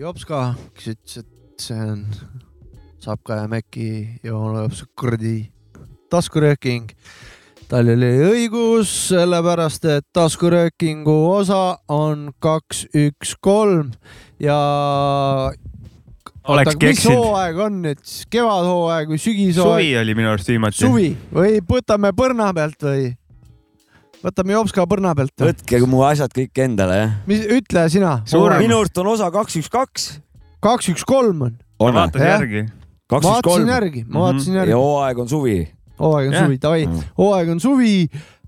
Jopska, kes ütles, et see on Sapka ja Mäki ja onu Jopska kuradi taskurööking. tal oli õigus, sellepärast et taskuröökingu osa on kaks, üks, kolm ja. Oleks mis keksinud. hooaeg on nüüd siis, kevadhooaeg või sügishooaeg? suvi oli minu arust viimati. suvi või võtame põrna pealt või? võtame Jopska põrna pealt võtke mu asjad kõik endale, jah. mis, ütle sina. minu arust on osa kaks, üks, kaks. kaks, üks, kolm on. vaatasin Jah. järgi. ma vaatasin järgi, ma vaatasin järgi ja. hooaeg on suvi. Hooaeg on Jah. suvi, davai, Mm. hooaeg on suvi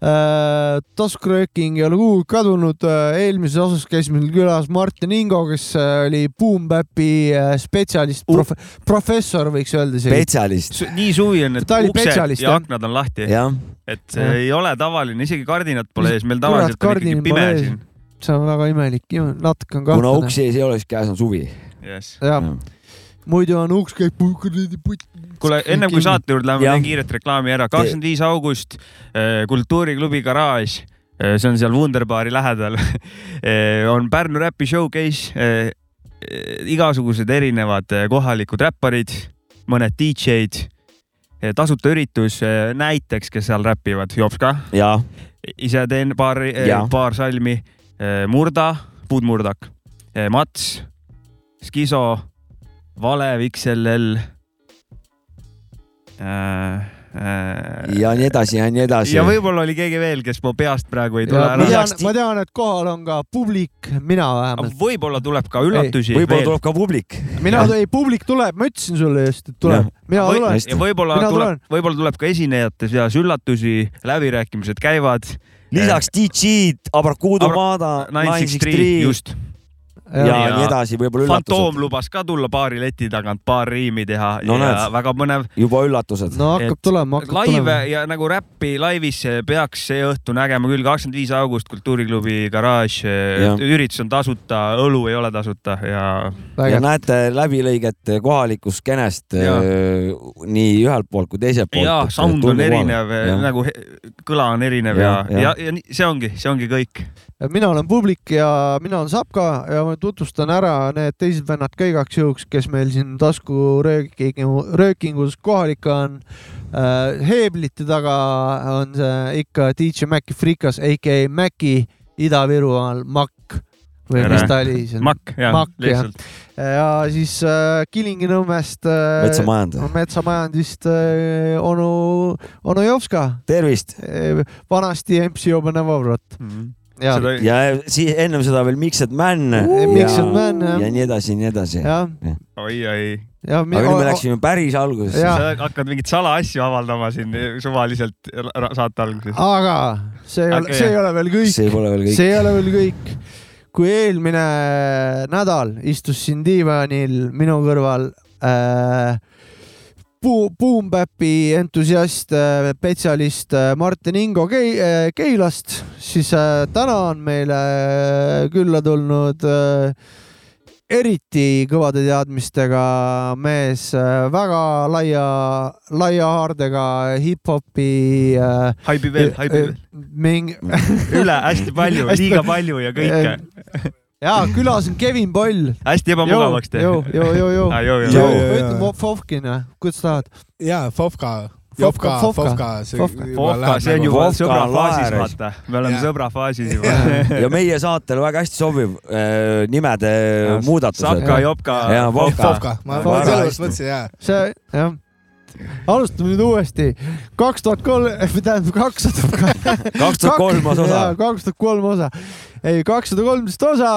äh,. taskurööking ei ole kuhugi kadunud äh,. eelmises osas käis meil külas Martin Ingo, kes äh, oli Boom Bapi äh, spetsialist Uh. prof,, professor võiks öelda isegi. spetsialist, nii suvi on, et uksed ja aknad on lahti, et see Jah. ei ole tavaline, isegi kardinad pole ees, meil Kurat, tavaliselt on ikkagi pime siin. see on väga imelik, natuke on kuna kahtlane. uksi ees ei ole, siis käes on suvi. Yes. jah, muidu on uks käib kuradi putt. kuule, ennem kui saate juurde läheme, teen kiiret reklaami ära. kakskümmend viis august eh, Kultuuriklubi Garaaž, see on seal Wunderbaari lähedal, on Pärnu räpi showcase. igasugused erinevad eh, kohalikud räpparid, mõned DJ-d, tasuta üritus, näiteks, kes seal räpivad, Jops ka, ise teen paar, paar salmi, Murda, Puudmurdak, Mats, Skiso, Valev XLL ja nii edasi ja nii edasi ja. võib-olla oli keegi veel, kes mu peast praegu ei tule ma ära. tean, ma tean, et kohal on ka publik, mina vähemalt. võib-olla tuleb ka üllatusi võib-olla tuleb ka publik. mina, ei publik tuleb, ma ütlesin sulle just, et tuleb mina Või- tulen. ja võib-olla tuleb võib-olla tuleb ka esinejate seas üllatusi, läbirääkimised käivad. lisaks DJ-d, Abrakuudu Abra- Maada, Nine Six Three, 963 just. Ja Ja- nii edasi, võib-olla Fantoom üllatused. lubas ka tulla baari leti tagant paar riimi teha No ja näed. väga põnev. juba üllatused. no hakkab Et tulema, hakkab laive tulema. ja nagu räppi laivis peaks see õhtu nägema küll, kakskümmend viis august Kultuuriklubi garaaž. Üritus on tasuta, õlu ei ole tasuta ja ja näete läbilõiget kohalikust skenest Jaa. öö, nii ühelt poolt kui teiselt poolt. ja sound on erinev, nagu kõla on erinev ja, Ja, ja, ja. ja, ja see ongi, see ongi kõik. Mina olen publik ja mina olen Sapka ja ma tutvustan ära need teised vennad ka igaks juhuks, kes meil siin taskuröökingu, röökingus kohalik on äh,. heeblite taga on see ikka DJ Maci Frikas, AKA Maci Ida-Virumaal Makk või mis ta oli seal. Makk, jah lihtsalt. ja siis äh, Kilingi-Nõmmest äh,. metsamajand. metsamajandist äh, onu, onu Jovska, tervist. vanasti MC Obenevavrot ja, Seda- ja siis ennem seda veel Mixed Man. Mixed Man, jah. ja nii edasi, nii edasi. ja, oi, oi. ja aga nüüd me läksime päris algusesse. Sa hakkad mingeid salaasju avaldama siin suvaliselt saate alguses. aga see ei ole, Okei. see ei ole veel kõik, see pole veel kõik. see ei ole veel kõik. kui eelmine nädal istus siin diivanil minu kõrval äh, Boom- Boom Bapi entusiast, spetsialist äh, Martin Ingo Kei-, Keilast, siis äh, täna on meile äh, külla tulnud äh, eriti kõvade teadmistega mees, väga laia, laia haardega hip-hopi äh, haibi veel, haibi veel. mingi üle hästi palju, liiga palju ja kõike. Ja külas on Kevin Poll. hästi ebamugavaks teeb. joo, joo, joo, joo. Joo, joo. joo, Joo, joo, ütle joo. Fofkin või, kuidas tahad? jaa, Fofka. Fofka, Fofka, Fofka. Fofka, see on nagu- juba sõbra on faasis, vaata. me oleme Jah. sõbra faasis juba. ja meie saatele väga hästi sobiv äh, nimede muudatused Sapka, Jopka Jaa,, Fofka. Fofka, ma sellepärast mõtlesin jaa. see, jah. Alustame nüüd uuesti. kaks tuhat kolm, tähendab kakssada. kaks tuhat kolmas osa. kaks tuhat kolm osa. ei, kakssada kolmteist osa,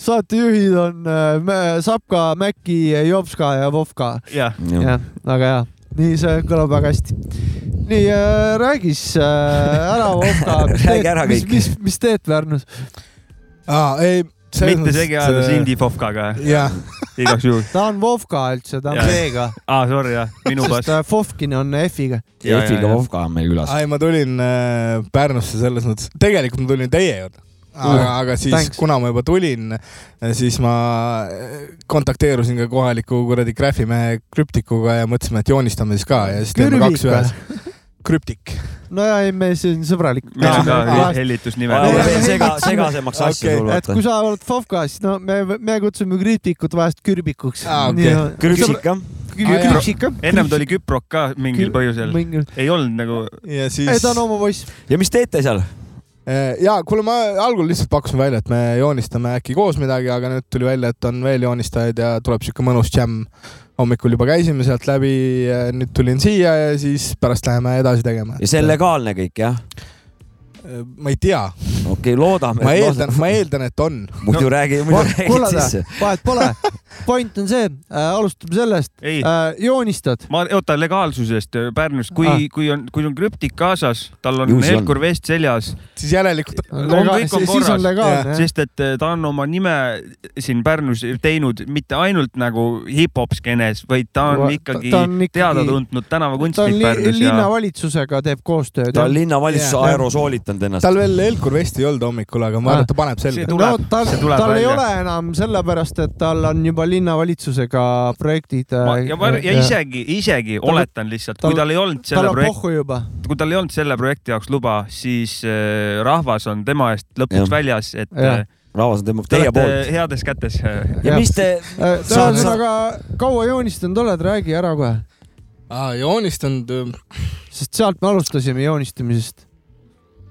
saatejuhid on äh, Sapka, Mäkki, Jopska ja Vovka. jah, jah, väga hea. nii, see kõlab väga hästi. nii äh,, räägi siis äh, ära, Vovka, mis mis, mis, mis teed Pärnus? aa, ei. Mitte segi ajada Cindy Fofkaga. igaks juhuks. ta on Vovka üldse, ta on. V-ga, aa, sorry jah, minu sest pass. äh, Vovkin on F-iga. Ja. Vovka on meil külas. ei, ma tulin äh, Pärnusse selles mõttes, tegelikult ma tulin teie juurde. aga, aga siis Thanks. kuna ma juba tulin, siis ma äh, kontakteerusin ka kohaliku kuradi graafimehe krüptikuga ja mõtlesime, et joonistame siis ka ja siis teeme kaks ühes. krüptik. no ja ei, me siin sõbralik. ei, sega, segasemaks okei, asja sul et kui sa oled Vovka, siis no me, me kutsume kriitikut vahest kürbikuks. Aa, okei. krüpsik jah? küpsik jah. ennem ta oli küprok ka mingil põhjusel. ei olnud nagu, ja ei siis ta on oma poiss. ja mis teete seal? Ja kuule, ma algul lihtsalt pakkusin välja, et me joonistame äkki koos midagi, aga nüüd tuli välja, et on veel joonistajaid ja tuleb siuke mõnus džämm. hommikul juba käisime sealt läbi, nüüd tulin siia ja siis pärast läheme edasi tegema. ja see on legaalne kõik jah? Ma ei tea, okei, loodame. ma eeldan, ma eeldan, et on. muidu räägi, muidu räägid sisse., vahet pole. point on see äh,, alustame sellest ei, äh,, joonistad. ma, oota legaalsusest Pärnus, kui Ah. kui on, kui on krüptik kaasas, tal on. Helkur vest seljas, siis järelikult on kõik on siis korras. on jah. sest et eh, ta on oma nime siin Pärnus teinud mitte ainult nagu hip-hop skeenes, vaid ta on ikkagi ta on ikkagi- teada-tuntud ta on tänavakunstnik li Pärnus ja linnavalitsusega teeb koostööd. ta on linnavalitsus Jah. Aerosoolitanud ennast. tal veel Helkur vesti ei olnud hommikul, aga ma arvan, et ta paneb selga. no tal see, tuleb tal ei ole enam sellepärast, et tal on juba linnavalitsusega projektid. Ma, ja, ma- ja isegi, isegi Tal- oletan lihtsalt, kui tal ei olnud selle projekti, kui tal ei olnud selle projekti jaoks luba, siis äh, rahvas on tema eest lõpuks väljas, et äh, rahvas on tema, te teie poolt. heades kätes. ja mis te, ühesõnaga, kaua joonistanud oled, räägi ära kohe, joonistanud sest sealt me alustasime joonistamisest.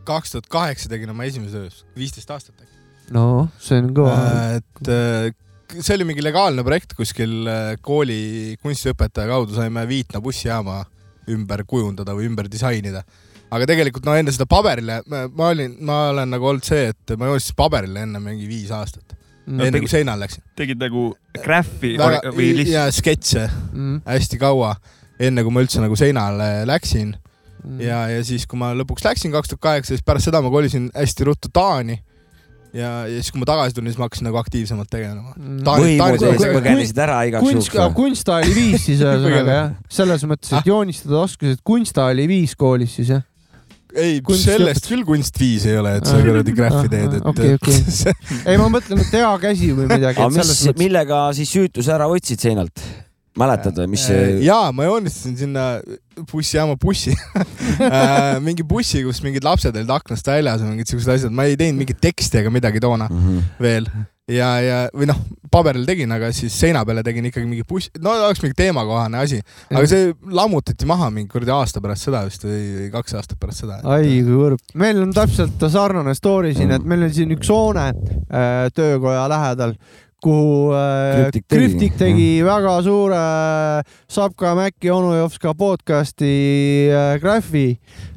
Kaks tuhat kaheksa tegin oma esimese töö, viisteist aastat äkki. no see on kõva. et äh, see oli mingi legaalne projekt kuskil äh, kooli kunstiõpetaja kaudu saime Viitna bussijaama ümber kujundada või ümber disainida. aga tegelikult no enne seda paberile, ma olin, ma olen nagu olnud see, et ma joonistasin paberile enne mingi viis aastat, enne tegi- kui seinale läksin. tegid nagu graffi väga või lihtsalt ja sketše Mm, hästi kaua, enne kui ma üldse nagu seinale läksin ja, ja siis, kui ma lõpuks läksin kaks tuhat kaheksa, siis pärast seda ma kolisin hästi ruttu Taani. ja, ja siis, kui ma tagasi tulin, siis ma hakkasin nagu aktiivsemalt tegelema. Taani- võimude Taani- eest põgenesid ära igaks kunst, juhuks. kunsta oli viis siis ühesõnaga jah, selles mõttes, et joonistada oskasid, kunsta oli viis koolis siis jah? ei, Kunst- sellest küll kunst viis ei ole, et sa Ah. kuradi graffi teed, et Okei, okei. see- ei, ma mõtlen, et hea käsi või midagi, aga et mis millega siis süütuse ära võtsid seinalt? Mäletad või, mis see, jaa, ma joonistasin sinna bussijaama bussi. Äh, mingi bussi, kus mingid lapsed olid aknast väljas ja mingid siuksed asjad, ma ei teinud mingit teksti ega midagi toona Mhm. veel. Ja, ja või noh, paberil tegin, aga siis seina peale tegin ikkagi mingi buss, no oleks mingi teemakohane asi, aga see lammutati maha mingi kuradi aasta pärast seda vist või kaks aastat pärast seda. ai kui kurb, meil on täpselt sarnane story siin, et meil on siin üks hoone äh, töökoja lähedal, kuhu äh, Krüptik tegi. Krüptik tegi väga suure äh, Sapka Mäkki Onujovska podcast'i äh, graafi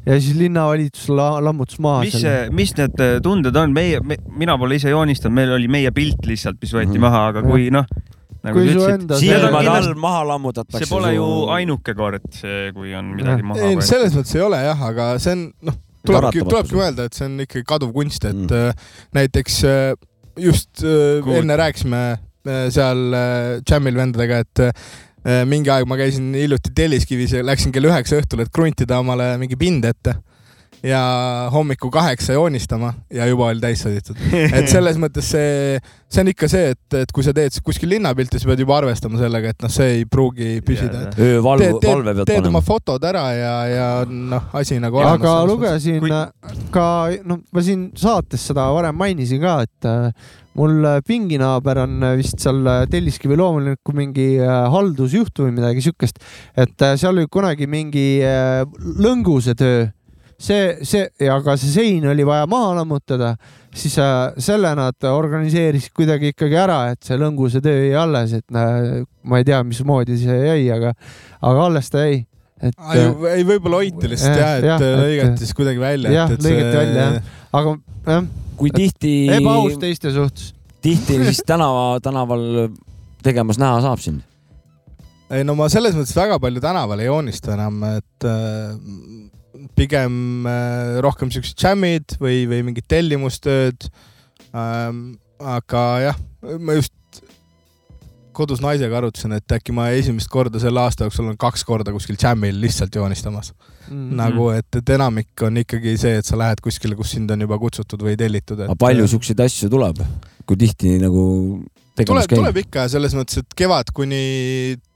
ja siis linnavalitsus la lammutas maha mis see, mis need tunded on, meie me,, mina pole ise joonistanud, meil oli meie pilt lihtsalt, mis võeti Mhm. maha, aga kui noh, nagu Kui su enda kindlasti- all maha lammutatakse. see pole ju ainuke kord, see, kui on midagi maha ei, võetud. selles mõttes ei ole jah, aga see on noh, tulebki, tulebki mõelda, et see on ikkagi kaduv kunst, et Mm. mm. näiteks äh, just äh, Good. enne rääkisime äh, seal äh, Jamil vendadega, et mingi aeg ma käisin hiljuti Telliskivis ja läksin kell üheksa õhtul, et kruntida omale mingi pind ette ja hommikul kaheksa joonistama ja juba oli täis sõditud. et selles mõttes see, see on ikka see, et, et kui sa teed kuskil linnapilti, siis pead juba arvestama sellega, et noh, see ei pruugi püsida. öövalve valve pead teed oma panema. fotod ära ja, ja noh, asi nagu aga olemas. lugesin Kui- kui... ka, noh, ma siin saates seda varem mainisin ka, et äh, mul äh, pinginaaber on äh, vist seal äh, Telliskivi loomuliku mingi äh, haldusjuht või midagi siukest, et äh, seal oli kunagi mingi äh, lõnguse töö, see, see, aga see sein oli vaja maha lammutada, siis äh, selle nad organiseerisid kuidagi ikkagi ära, et see lõnguse töö jäi alles, et äh, ma ei tea, mismoodi see jäi, aga, aga alles ta jäi. et Ai, äh, ei, võib-olla hoiti lihtsalt Jah, jah, et jah, et- lõigati siis kuidagi välja. jah, lõigati välja, jah. aga jah, kui tihti, ebaaus teiste suhtes. tihti siis tänava, tänaval tegemas näha saab sind? ei no ma selles mõttes väga palju tänaval ei joonista enam, et äh, pigem äh, rohkem siuksed džämmid või, või mingid tellimustööd ähm,. aga jah, ma just kodus naisega arutasin, et äkki ma esimest korda selle aasta jooksul olen kaks korda kuskil džämmil lihtsalt joonistamas mm. -hmm. nagu, et, et enamik on ikkagi see, et sa lähed kuskile, kus sind on juba kutsutud või tellitud. aga palju siukseid asju tuleb? kui tihti nagu tegemas käib? tuleb ikka selles mõttes, et kevad kuni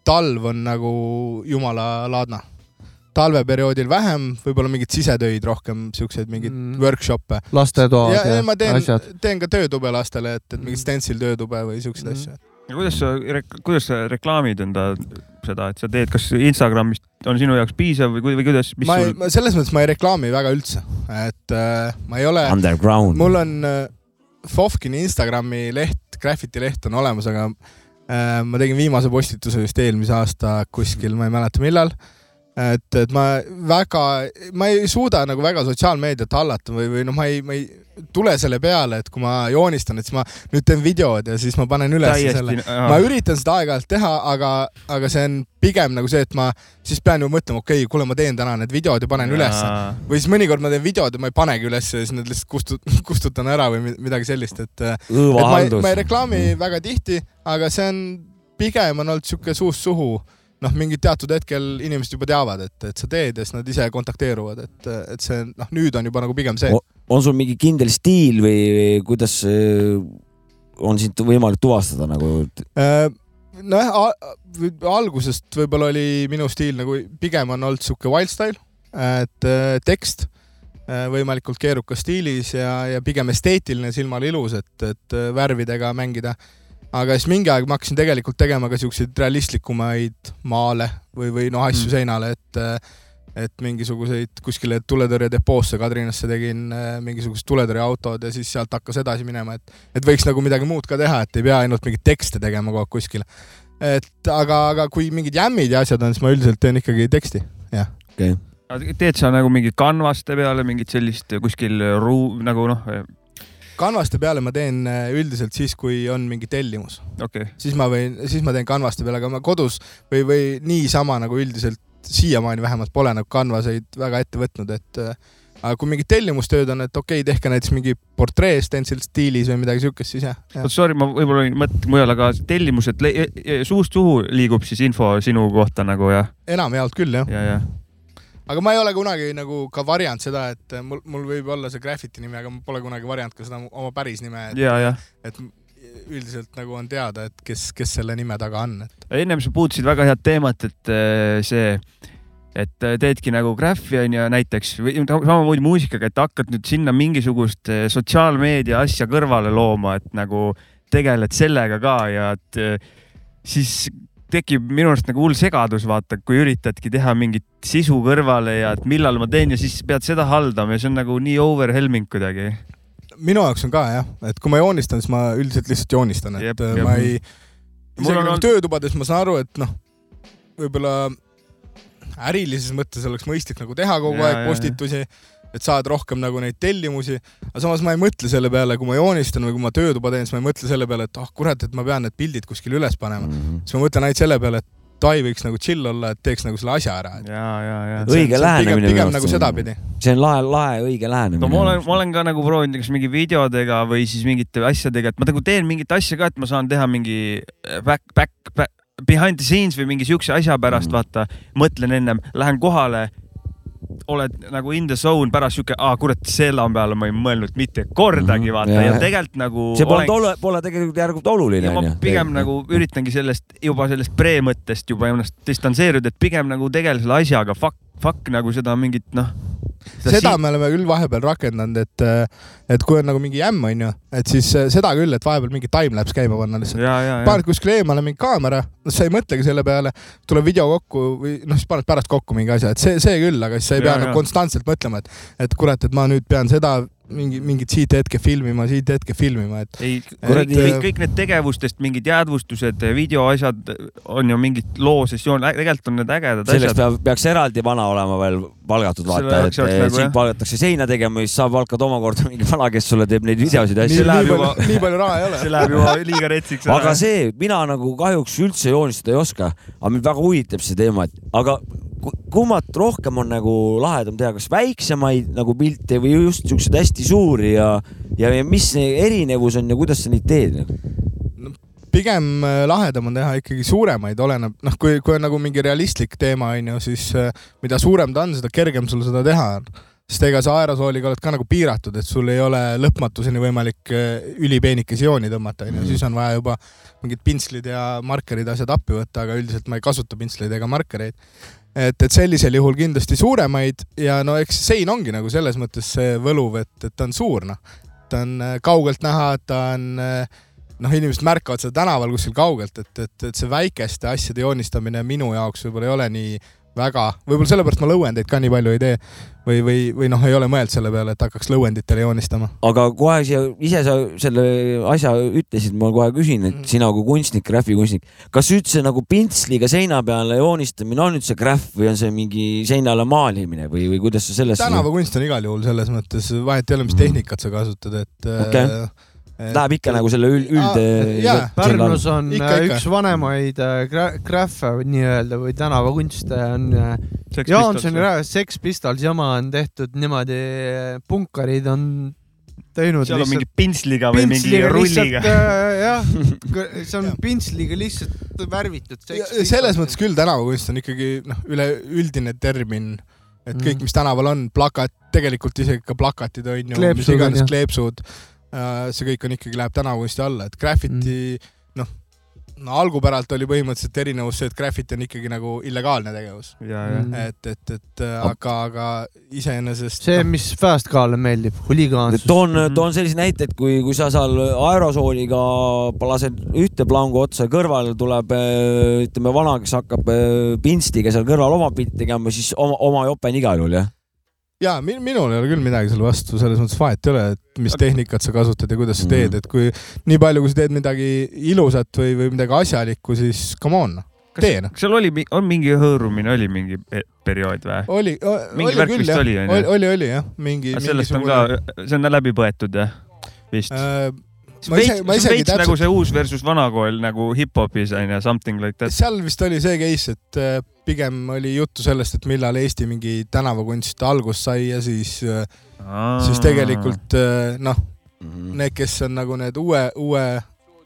talv on nagu jumala laadna. Talveperioodil vähem, võib-olla mingeid sisetöid rohkem, siukseid mingeid Mm. mm. workshop'e. lastetoad ja, ja ja, ma teen asjad., teen ka töötube lastele, et, et Mm. mingit stensil töötube või siukseid Mm. mm. asju. kuidas sa, kuidas sa reklaamid enda seda, et sa teed, kas Instagramist on sinu jaoks piisav või, või kuidas, mis ma ei sul,, selles mõttes ma ei reklaami väga üldse, et äh, ma ei ole, Underground. mul on äh, Fofkini Instagrami leht, graffiti leht on olemas, aga äh, ma tegin viimase postituse just eelmise aasta kuskil, ma ei mäleta, millal. et, et ma väga, ma ei suuda nagu väga sotsiaalmeediat hallata või, või noh, ma ei, ma ei tule selle peale, et kui ma joonistan, et siis ma nüüd teen videod ja siis ma panen üles selle. ma üritan seda aeg-ajalt teha, aga, aga see on pigem nagu see, et ma siis pean ju mõtlema, okei okay,, kuule, ma teen täna need videod ja panen ülesse. või siis mõnikord ma teen videod ja ma ei panegi ülesse ja siis need lihtsalt kustut-, kustutan ära või mi- midagi sellist, et, ei, õõvahaldus ma ei. reklaami väga tihti, aga see on pigem on olnud sihuke suust suhu. noh, mingil teatud hetkel inimesed juba teavad, et, et sa teed ja siis nad ise kontakteeruvad, et, et see noh, nüüd on juba nagu pigem see. on sul mingi kindel stiil või kuidas äh, on sind võimalik tuvastada nagu? Äh, nojah, algusest võib-olla oli minu stiil nagu pigem on olnud sihuke wild style, et äh, tekst äh, võimalikult keerukas stiilis ja, ja pigem esteetiline, silmale ilus, et, et värvidega mängida. Aga siis mingi aeg ma hakkasin tegelikult tegema ka siukseid realistlikumaid maale või, või noh, asju Mm. seinale, et et mingisuguseid kuskile tuletõrjedepoosse Kadrinasse tegin äh, mingisugused tuletõrjeautod ja siis sealt hakkas edasi minema, et et võiks nagu midagi muud ka teha, et ei pea ainult mingeid tekste tegema kogu aeg kuskil. et aga, aga kui mingid jämmid ja asjad on, siis ma üldiselt teen ikkagi teksti, jah. okei, teed sa nagu mingit kanvaste peale mingit sellist kuskil ruu- nagu noh, kanvaste peale ma teen äh, üldiselt siis, kui on mingi tellimus, okay., siis ma võin, siis ma teen kanvaste peale, aga ma kodus või, või niisama nagu üldiselt siiamaani vähemalt pole nagu kanvaseid väga ette võtnud, et äh, aga kui mingid tellimustööd on, et okei okay,, tehke näiteks mingi portree stencil stiilis või midagi siukest, siis jah, jah.. sorry, ma võib-olla olin mõttenud mujal, aga tellimused le- suust suhu liigub siis info sinu kohta nagu ja, enamjaolt küll jah, ja, ja aga ma ei ole kunagi nagu ka varjanud seda, et mul, mul võib olla see graffiti nimi, aga ma pole kunagi varjanud ka seda oma päris nime, et, ja, ja et üldiselt nagu on teada, et kes, kes selle nime taga on, et ennem sa puutusid väga head teemat, et äh, see, et äh, teedki nagu graffi onju näiteks või samamoodi muusikaga, et hakkad nüüd sinna mingisugust äh, sotsiaalmeedia asja kõrvale looma, et nagu tegeled sellega ka ja et siis tekib minu arust nagu hull segadus, vaata, kui üritadki teha mingit sisu kõrvale ja et millal ma teen ja siis pead seda haldama ja see on nagu nii overwhelming kuidagi. minu jaoks on ka jah, et kui ma joonistan, siis ma üldiselt lihtsalt joonistan, et Jep, jep, jep. ma ei, isegi on nagu olnud- töötubades ma saan aru, et noh, võib-olla ärilises mõttes oleks mõistlik nagu teha kogu Ja, aeg ja, ja. Et saada rohkem nagu neid tellimusi, aga samas ma ei mõtle selle peale, kui ma joonistan või kui ma töötuba teen, siis ma ei mõtle selle peale, et ah oh, kurat, et ma pean need pildid kuskile üles panema. Mhm. siis ma mõtlen ainult selle peale, et Dai võiks nagu chill olla, et teeks nagu selle asja ära. ja, ja, ja. Õige lähenemine pigem nagu sedapidi. see on lahe, lahe õige lähenemine. no ma olen, ma olen ka nagu proovinud kas mingi videodega või siis mingite asjadega, et ma nagu teen mingit asja ka, et ma saan teha mingi back, back, back, behind the scenes või mingi siukse asja pärast Mm. mm. vaata, mõtlen ennem, lähen kohale, oled nagu in the zone, pärast siuke, aa kurat, selle peale ma ei mõelnud mitte kordagi Mhm. vaata Ja, ja, ja. ja tegelikult nagu. see pole ole,, pole tegelikult järgult oluline ja ma pigem nagu üritangi sellest juba sellest pre-mõttest juba ennast distantseeruda, et pigem nagu tegele selle asjaga, fuck, fuck nagu seda mingit noh. Seda me oleme küll vahepeal rakendanud, et, et kui on nagu mingi jämm, onju, et siis äh, seda küll, et vahepeal mingi timelapse käima panna lihtsalt. paned kuskile eemale mingi kaamera, sa ei mõtlegi selle peale, tuleb video kokku või noh, siis paned pärast kokku mingi asja, et see, see küll, aga siis sa ei pea ja. nagu konstantselt mõtlema, et, et kurat, et ma nüüd pean seda mingi, mingit siit hetke filmima, siit hetke filmima, et ei, Kuradi- kõik, kõik need tegevustest mingid jäädvustused, videoasjad on ju mingid loo sessioon, tegelikult on need ägedad selleks asjad. peab, peaks eraldi vana olema veel palgatud, vaata, et nagu, sind palgatakse seina tegema ja siis sa palkad omakorda mingi vana, kes sulle teeb neid videosid ja asju. nii palju, nii palju raha ei ole see. läheb juba liiga retsiks. aga see, mina nagu kahjuks üldse joonistada ei oska, aga mind väga huvitab see teema, et aga kummat rohkem on nagu lahedam teha, kas väiksemaid nagu pilte või just siukseid hästi suuri ja, ja, mis see erinevus on ja kuidas sa neid teed? pigem äh, lahedam on teha ikkagi suuremaid, oleneb, noh, kui, kui on nagu mingi realistlik teema, onju, siis äh, mida suurem ta on, seda kergem sul seda teha on. sest ega sa aerosooliga oled ka nagu piiratud, et sul ei ole lõpmatuseni võimalik äh, ülipeenikesi jooni tõmmata, onju, siis on vaja juba mingid pintslid ja markerid, asjad appi võtta, aga üldiselt ma ei kasuta pintsleid ega markereid et, et sellisel juhul kindlasti suuremaid ja no eks sein ongi nagu selles mõttes see võluv, et, et ta on suur, noh. ta on äh, kaugelt näha, ta on äh, noh, inimesed märkavad seda tänaval kuskil kaugelt, et, et, et see väikeste asjade joonistamine minu jaoks võib-olla ei ole nii väga, võib-olla sellepärast ma lõuendeid ka nii palju ei tee või, või, või noh, ei ole mõelnud selle peale, et hakkaks lõuenditele joonistama. aga kohe siia, ise sa selle asja ütlesid, ma kohe küsin, et Mhm. sina kui kunstnik, graafikunstnik, kas üldse nagu pintsliga seina peale joonistamine on üldse graff või on see mingi seinale maalimine või, või kuidas sa sellest tänavakunst on igal juhul selles mõttes, vahet ei ole, mis Mhm. tehnikat sa kasutad, et Okei. Äh, Läheb ikka nagu selle üld, üld Pärnus on Ikka, ikka, üks vanemaid äh, gra- graffe nii-öelda või tänavakunste on äh, Jaansoni rajas Sex Pistols jama on tehtud niimoodi, punkarid on teinud seal on mingi pintsliga või mingi pintsliga rulliga. lihtsalt äh, jah, see on pintsliga lihtsalt värvitud selles mõttes küll tänavakunst on ikkagi noh, üleüldine termin, et kõik, mis tänaval on, plakat, tegelikult isegi ka plakatid on ju, mis Kleepsud iganes jah. kleepsud, see kõik on ikkagi läheb tänavakunsti alla, et graffiti Mhm. noh, no algupäralt oli põhimõtteliselt erinevus see, et graffiti on ikkagi nagu illegaalne tegevus, ja, ja Mm. et, et, et äh, aga, aga iseenesest see, noh, mis Fast Car'le meeldib, huligaansus. toon, Mhm. toon selliseid näiteid, kui, kui sa seal aerosooliga lased ühte plangu otsa, kõrval tuleb äh, ütleme vana, kes hakkab äh, pintsliga seal kõrval oma pilti tegema, siis oma, oma jope on igal juhul jah. Ja min, minul ei ole küll midagi selle vastu, selles mõttes vahet ei ole, et mis tehnikat sa kasutad ja kuidas sa teed, Mhm. et kui nii palju, kui sa teed midagi ilusat või, või midagi asjalikku, siis come on, tee noh. kas seal oli, on mingi hõõrumine oli mingi pe- periood või? oli, oli värk küll jah, oli, oli, oli jah, mingi. sellest on ka, see on läbi põetud jah? vist äh,. Ma ise- veits, ma isegi veits täpselt- nagu see uus versus vana kool nagu hip-hopis on ju, something like that. seal vist oli see case, et äh, pigem oli juttu sellest, et millal Eesti mingi tänavakunst algust sai ja siis, siis tegelikult äh, noh, Mhm. need, kes on nagu need uue, uue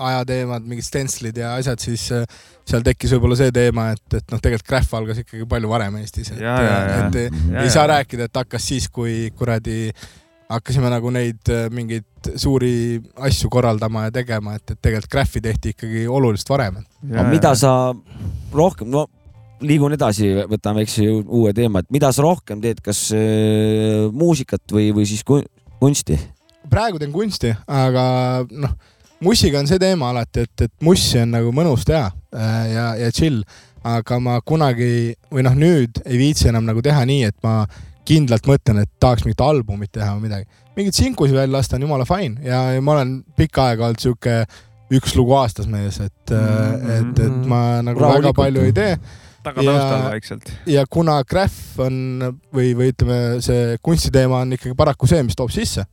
aja teemad, mingid stentslid ja asjad, siis äh, seal tekkis võib-olla see teema, et, et noh, tegelikult Graph algas ikkagi palju varem Eestis, et, Ja, ja, ja. et Mhm. ei saa rääkida, et hakkas siis, kui kuradi hakkasime nagu neid äh, mingeid suuri asju korraldama ja tegema, et, et tegelikult Graphi tehti ikkagi oluliselt varem. aga mida sa rohkem, no liigun edasi, võtan väikse uue teema, et mida sa rohkem teed, kas äh, muusikat või, või siis kun- kunsti? praegu teen kunsti, aga noh, mussiga on see teema alati, et, et mussi on nagu mõnus teha äh, ja, ja chill, aga ma kunagi või noh, nüüd ei viitsi enam nagu teha nii, et ma kindlalt mõtlen, et tahaks mingit albumit teha või midagi. mingit sinkusi välja lasta on jumala fine ja, ja ma olen pikka aega olnud sihuke üks lugu aastas mees, et mm, -hmm. et, et ma nagu Rahulikult. väga palju ei tee tagataustal ja- vaikselt. ja kuna Graph on või, või ütleme, see kunstiteema on ikkagi paraku see, mis toob sisse,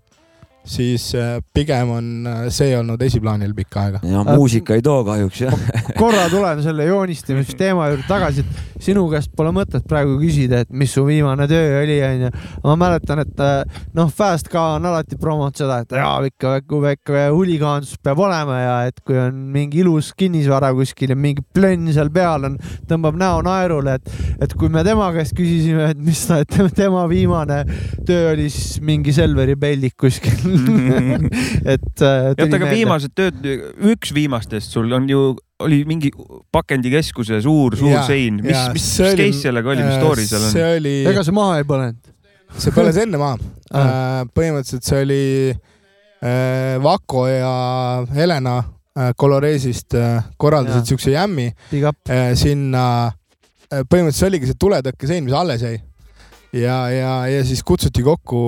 siis äh, pigem on äh, see olnud esiplaanil pikka aega. ja muusika ei too kahjuks jah. korra tulen selle joonistamisteema juurde tagasi, et sinu käest pole mõtet praegu küsida, et mis su viimane töö oli, onju. ma mäletan, et äh, noh, Fast ka on alati promonud seda, et jaa, ikka väike, väike huligaansus peab olema ja et kui on mingi ilus kinnisvara kuskil ja mingi plönn seal peal on, tõmbab näo naerule, et, et kui me tema käest küsisime, et mis ta, et tema viimane töö oli, siis mingi Selveri peldik kuskil et äh, oota, aga viimased tööd, üks viimastest sul on ju, oli mingi pakendikeskuse suur, suur Jaa, sein, mis mis see oli- case sellega oli, mis story seal on? see oli, ega see maha ei põlenud? see põles enne maha Ah.. põhimõtteliselt see oli äh, Vako ja Helena äh, Coloresist äh, korraldasid siukse jämmi äh, sinna, põhimõtteliselt see oligi see tuletõkkesein, mis alles jäi. ja, ja, ja siis kutsuti kokku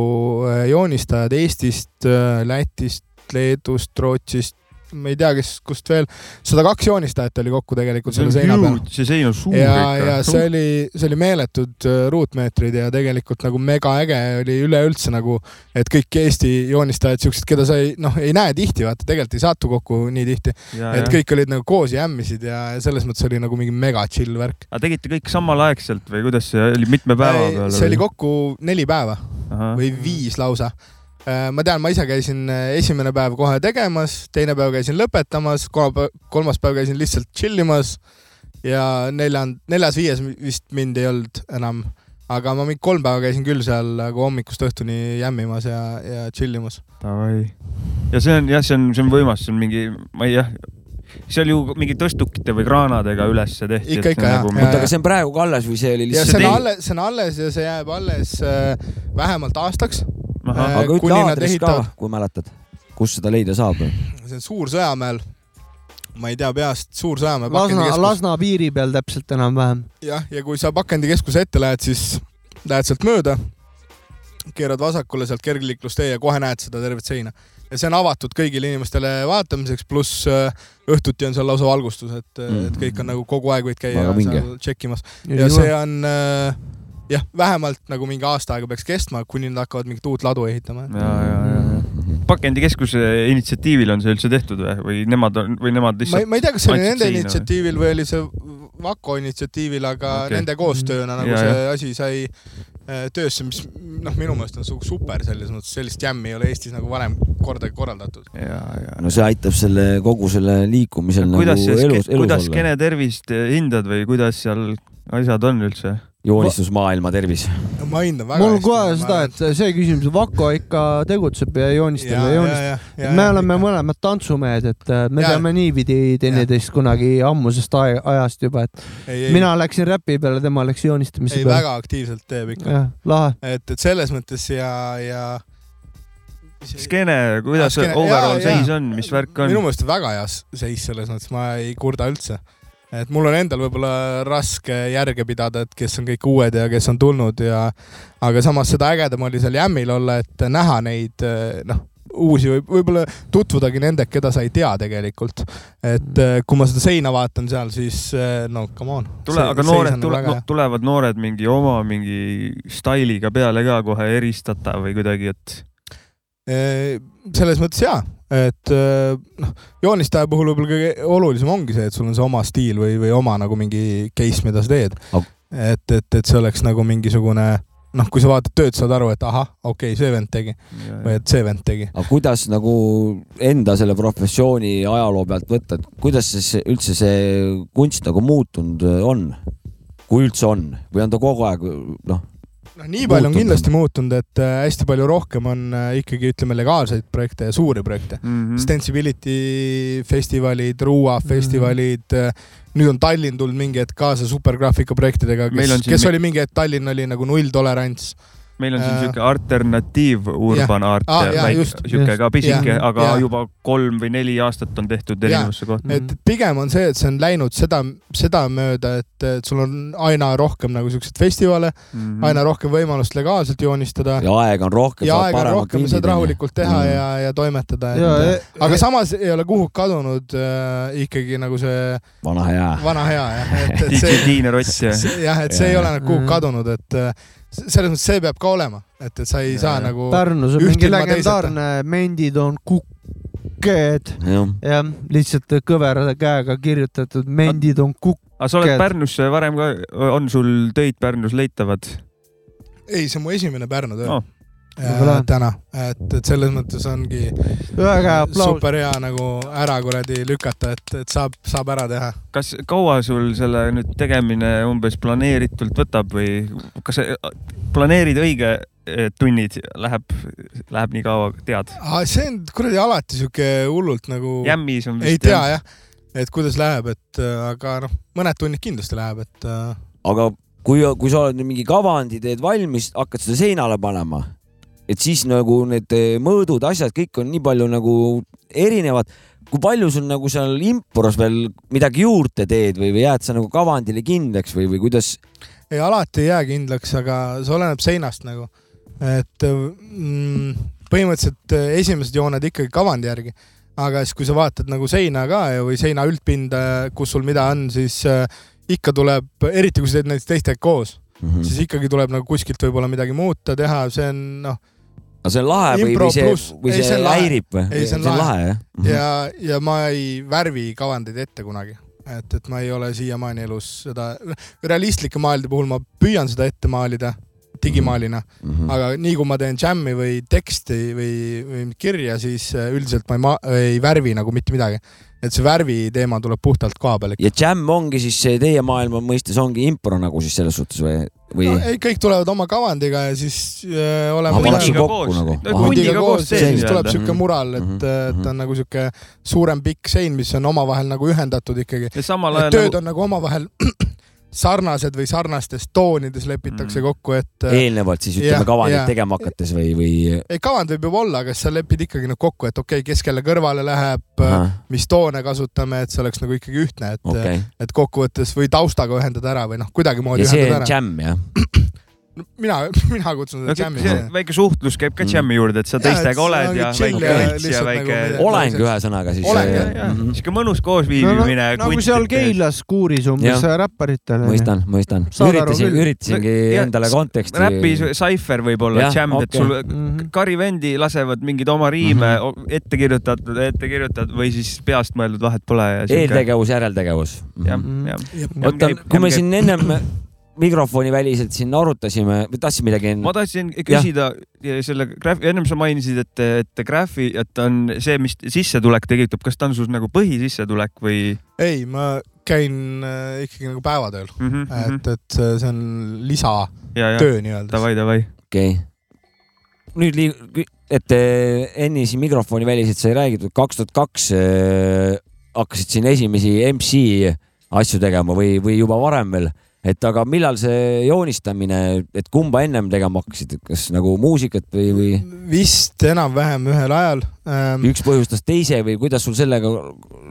äh, joonistajad Eestist, Lätist, Leedust, Rootsist, ma ei tea, kes, kust veel, sada kaks joonistajat oli kokku tegelikult selle seina peal. see sein on suur ja, ja ikka. see oli, see oli meeletud äh, ruutmeetrid ja tegelikult nagu mega äge oli üleüldse nagu, et kõik Eesti joonistajad, siuksed, keda sa ei, noh, ei näe tihti, vaata, tegelikult ei satu kokku nii tihti, et kõik olid nagu koos ja ämmisid ja selles mõttes oli nagu mingi mega chill värk. aga tegite kõik samalaegselt või kuidas see oli, mitme päeva peale? see oli kokku neli päeva või viis lausa. Ma tean, ma ise käisin äh, esimene päev kohe tegemas, teine päev käisin lõpetamas, kolmas päev käisin lihtsalt chill imas ja neljand-, neljas-viies vist mind ei olnud enam. aga ma mingi kolm päeva käisin küll seal nagu hommikust õhtuni jämmimas ja, ja chill imas. Davai. ja see on jah, see on, see on võimas, see on mingi, ma ei jah, seal ju mingi tõstukite või kraanadega ülesse tehti. Ikka, ikka, jah. oota, aga see on praegu ka alles või see oli lihtsalt see on alles, see on alles ja see jääb alles äh, vähemalt aastaks. Äh, aga ütle aadress ka ehitavad-, kui mäletad, kus seda leida saab. see on Suur-Sõjamäel. ma ei tea peast, Suur-Sõjamäe Lasna. Lasna piiri peal täpselt enam-vähem. jah, ja kui sa pakendikeskuse ette lähed, siis lähed sealt mööda, keerad vasakule sealt kergliiklustee ja kohe näed seda tervet seina. ja see on avatud kõigile inimestele vaatamiseks, pluss äh, õhtuti on seal lausa valgustus, et mm., et kõik on nagu kogu aeg võid käia seal tšekkimas ja see on äh, jah, vähemalt nagu mingi aasta aega peaks kestma, kuni nad hakkavad mingit uut ladu ehitama. ja, ja, ja, ja. pakendikeskuse initsiatiivil on see üldse tehtud või, või nemad on, või nemad ma ei, lihtsalt? ma ei tea, kas see oli nende initsiatiivil või oli see Vako initsiatiivil, aga okay. nende koostööna nagu Ja, see asi sai äh, töösse, mis noh, minu meelest on su- super selles mõttes, sellist jämmi ei ole Eestis nagu varem kordagi korraldatud. ja, ja. no see aitab selle kogu selle liikumisel kuidas nagu elus, elus kuidas olla. Skene tervist hindad või kuidas seal asjad on üldse? Joonistusmaailma tervis. ma hindan väga mul kohe seda, et see küsimus, Vako ikka tegutseb ja joonistab ja, ja joonistab. me oleme mõlemad tantsumehed, et äh, me Ja. teame niipidi teineteist kunagi ammusest ajast juba, et ei, ei, mina läksin räpi peale, tema läks joonistamise ei peale. väga aktiivselt teeb ikka. et, et selles mõttes ja, ja. Skene, kuidas Ah, overall seis on, mis värk on minu? meelest on väga hea seis selles mõttes, ma ei kurda üldse. Et mul on endal võib-olla raske järge pidada, et kes on kõik uued ja kes on tulnud ja aga samas seda ägedam oli seal jämmil olla, et näha neid noh, uusi või võib-olla tutvudagi nendega, keda sa ei tea tegelikult. et eh, kui ma seda seina vaatan seal, siis no come on. tule, aga noored tule, no, tulevad noored mingi oma mingi stailiga peale ka kohe eristata või kuidagi, et selles mõttes jaa, et eh, noh, joonistaja puhul võib-olla kõige olulisem ongi see, et sul on see oma stiil või, või oma nagu mingi case, mida sa teed Aga-. et, et, et see oleks nagu mingisugune noh, kui sa vaatad tööd, saad aru, et ahah, okei okay,, see vend tegi või et see vend tegi. aga kuidas nagu enda selle professiooni ajaloo pealt võtta, et kuidas siis üldse see kunst nagu muutunud on? kui üldse on või on ta kogu aeg noh, noh, nii palju on Muutunud kindlasti muutunud, et äh, hästi palju rohkem on äh, ikkagi ütleme legaalseid projekte ja suuri projekte. mm -hmm. Stensibility festivalid, Ruua festivalid, nüüd on Tallinn tulnud mingi hetk kaasa supergraafika projektidega, Meil on kes, kes mi- oli mingi hetk, Tallinn oli nagu nulltolerants. Meil on siin Äh, siuke alternatiiv urban art jaa, väike- just, siuke ka pisike, Jah, aga jah. juba kolm või neli aastat on tehtud erinevasse kohta. et pigem on see, et see on läinud seda, sedamööda, et, et sul on aina rohkem nagu siukseid festivale mm, Mhm. -hmm. aina rohkem võimalust legaalselt joonistada ja aega on rohkem. ja aega on rohkem, saad rahulikult teha Mm. ja, ja toimetada. ja, aga samas ei ole kuhugi kadunud äh, ikkagi nagu see vana hea. vana hea jah, et, et DJ see Tiine Rots ja see- jah, et see ei ole nagu kuhugi Mhm. kadunud, et äh, selles mõttes see peab ka olema, et, et sa ei Jaa, saa nagu Pärnus on mingi legendaarne, mendid on kukked, jah, lihtsalt kõverada käega kirjutatud mendid on kukk-. aga sa oled. Pärnus varem ka, on sul töid Pärnus leitavad? ei, see on mu esimene Pärnu töö Oh. Äh, täna, et, et selles mõttes ongi super hea nagu ära kuradi lükata, et, et saab, saab ära teha. kas kaua sul selle nüüd tegemine umbes planeeritult võtab või kas sa planeerid õige eh, tunnid, läheb, läheb nii kaua, tead? see on kuradi alati sihuke hullult nagu, jämmis on ei vist tea jah, et kuidas läheb, et aga noh, mõned tunnid kindlasti läheb, et äh, aga kui, kui sa oled nüüd mingi kavandi teed valmis, hakkad seda seinale panema, et siis nagu need eh, mõõdud, asjad, kõik on nii palju nagu erinevad. kui palju sul nagu seal impros veel midagi juurde teed või, või jääd sa nagu kavandile kindlaks või, või kuidas? ei, alati ei jää kindlaks, aga see oleneb seinast nagu. et mm, põhimõtteliselt äh, esimesed jooned ikkagi kavandi järgi, aga siis, kui sa vaatad nagu seina ka ja, või seina üldpinda, kus sul mida on, siis äh, ikka tuleb, eriti kui sa teed näiteks teistega koos mm, -hmm. siis ikkagi tuleb nagu kuskilt võib-olla midagi muuta, teha, see on noh, aga see on lahe või, või see või see, see häirib või? Ei, see on lahe. jah? ja, ja ma ei värvi kavandeid ette kunagi. et, et ma ei ole siiamaani elus seda, realistlike maalide puhul ma püüan seda ette maalida digimaalina, mm. -hmm. aga nii kui ma teen jam'i või teksti või, või kirja, siis äh, üldiselt ma ei, ma ei värvi nagu mitte midagi. et see värvi teema tuleb puhtalt koha peal ikka. ja Jam ongi siis see teie maailma mõistes ongi impro nagu siis selles suhtes või, või no,? ei, kõik tulevad oma kavandiga ja siis äh, oleme hundiga kokku koos nagu., hundiga hundiga koos teed siis tuleb siuke mural, et Mhm, äh, ta on nagu siuke suurem pikk sein, mis on omavahel nagu ühendatud ikkagi. ja samal et ajal tööd nagu on nagu omavahel sarnased või sarnastes toonides lepitakse Mm. kokku, et äh, eelnevalt siis ütleme Jah, kavandit jah. tegema hakates või, või? ei kavand võib juba olla, aga sa lepid ikkagi nagu kokku, et okei okay,, kes kelle kõrvale läheb, mis toone kasutame, et see oleks nagu ikkagi ühtne, et okay. et kokkuvõttes või taustaga ühendada ära või noh, kuidagimoodi ja see on ära. Jam jah? Mina, mina kutsun seda see jam'i. väike suhtlus käib ka Mm. jam'i juurde, et sa teistega oled ongi ja väike ja rits ja väike nagu midagi- oleng ühesõnaga siis. Ja Mhm. siuke mõnus no, koosviibimine no,. nagu seal Keilas kuuris umbes Jah. räpparitele. mõistan, mõistan. Üritasin, üritasingi endale konteksti. räpi Cypher võib-olla jam, et sul Mhm. Kari vendi lasevad mingeid oma riime Mhm. ette kirjutatud, ette kirjutatud või siis peast mõeldud, vahet pole eeltegevus, järeltegevus. jah, Mhm. jah. oota, kui me siin ennem mikrofoni väliselt siin arutasime või tahtsid midagi ma tahtsin küsida ja selle graafi, ennem sa mainisid, et, et graafi, et on see, mis sissetulek tekitab, kas ta on sul nagu põhisissetulek või ei, ma käin äh, ikkagi nagu päevatööl, mm? -hmm. et, et see see on lisatöö ja, ja nii-öelda. davai, davai. okei okay.. nüüd liig-, et eh, Enni siin mikrofoni väliselt sai räägitud, kaks tuhat kaks hakkasid siin esimesi MC asju tegema või, või juba varem veel, et aga millal see joonistamine, et kumba ennem tegema hakkasid, kas nagu muusikat või, või vist enam-vähem ühel ajal ähm,. üks põhjustas teise või kuidas sul sellega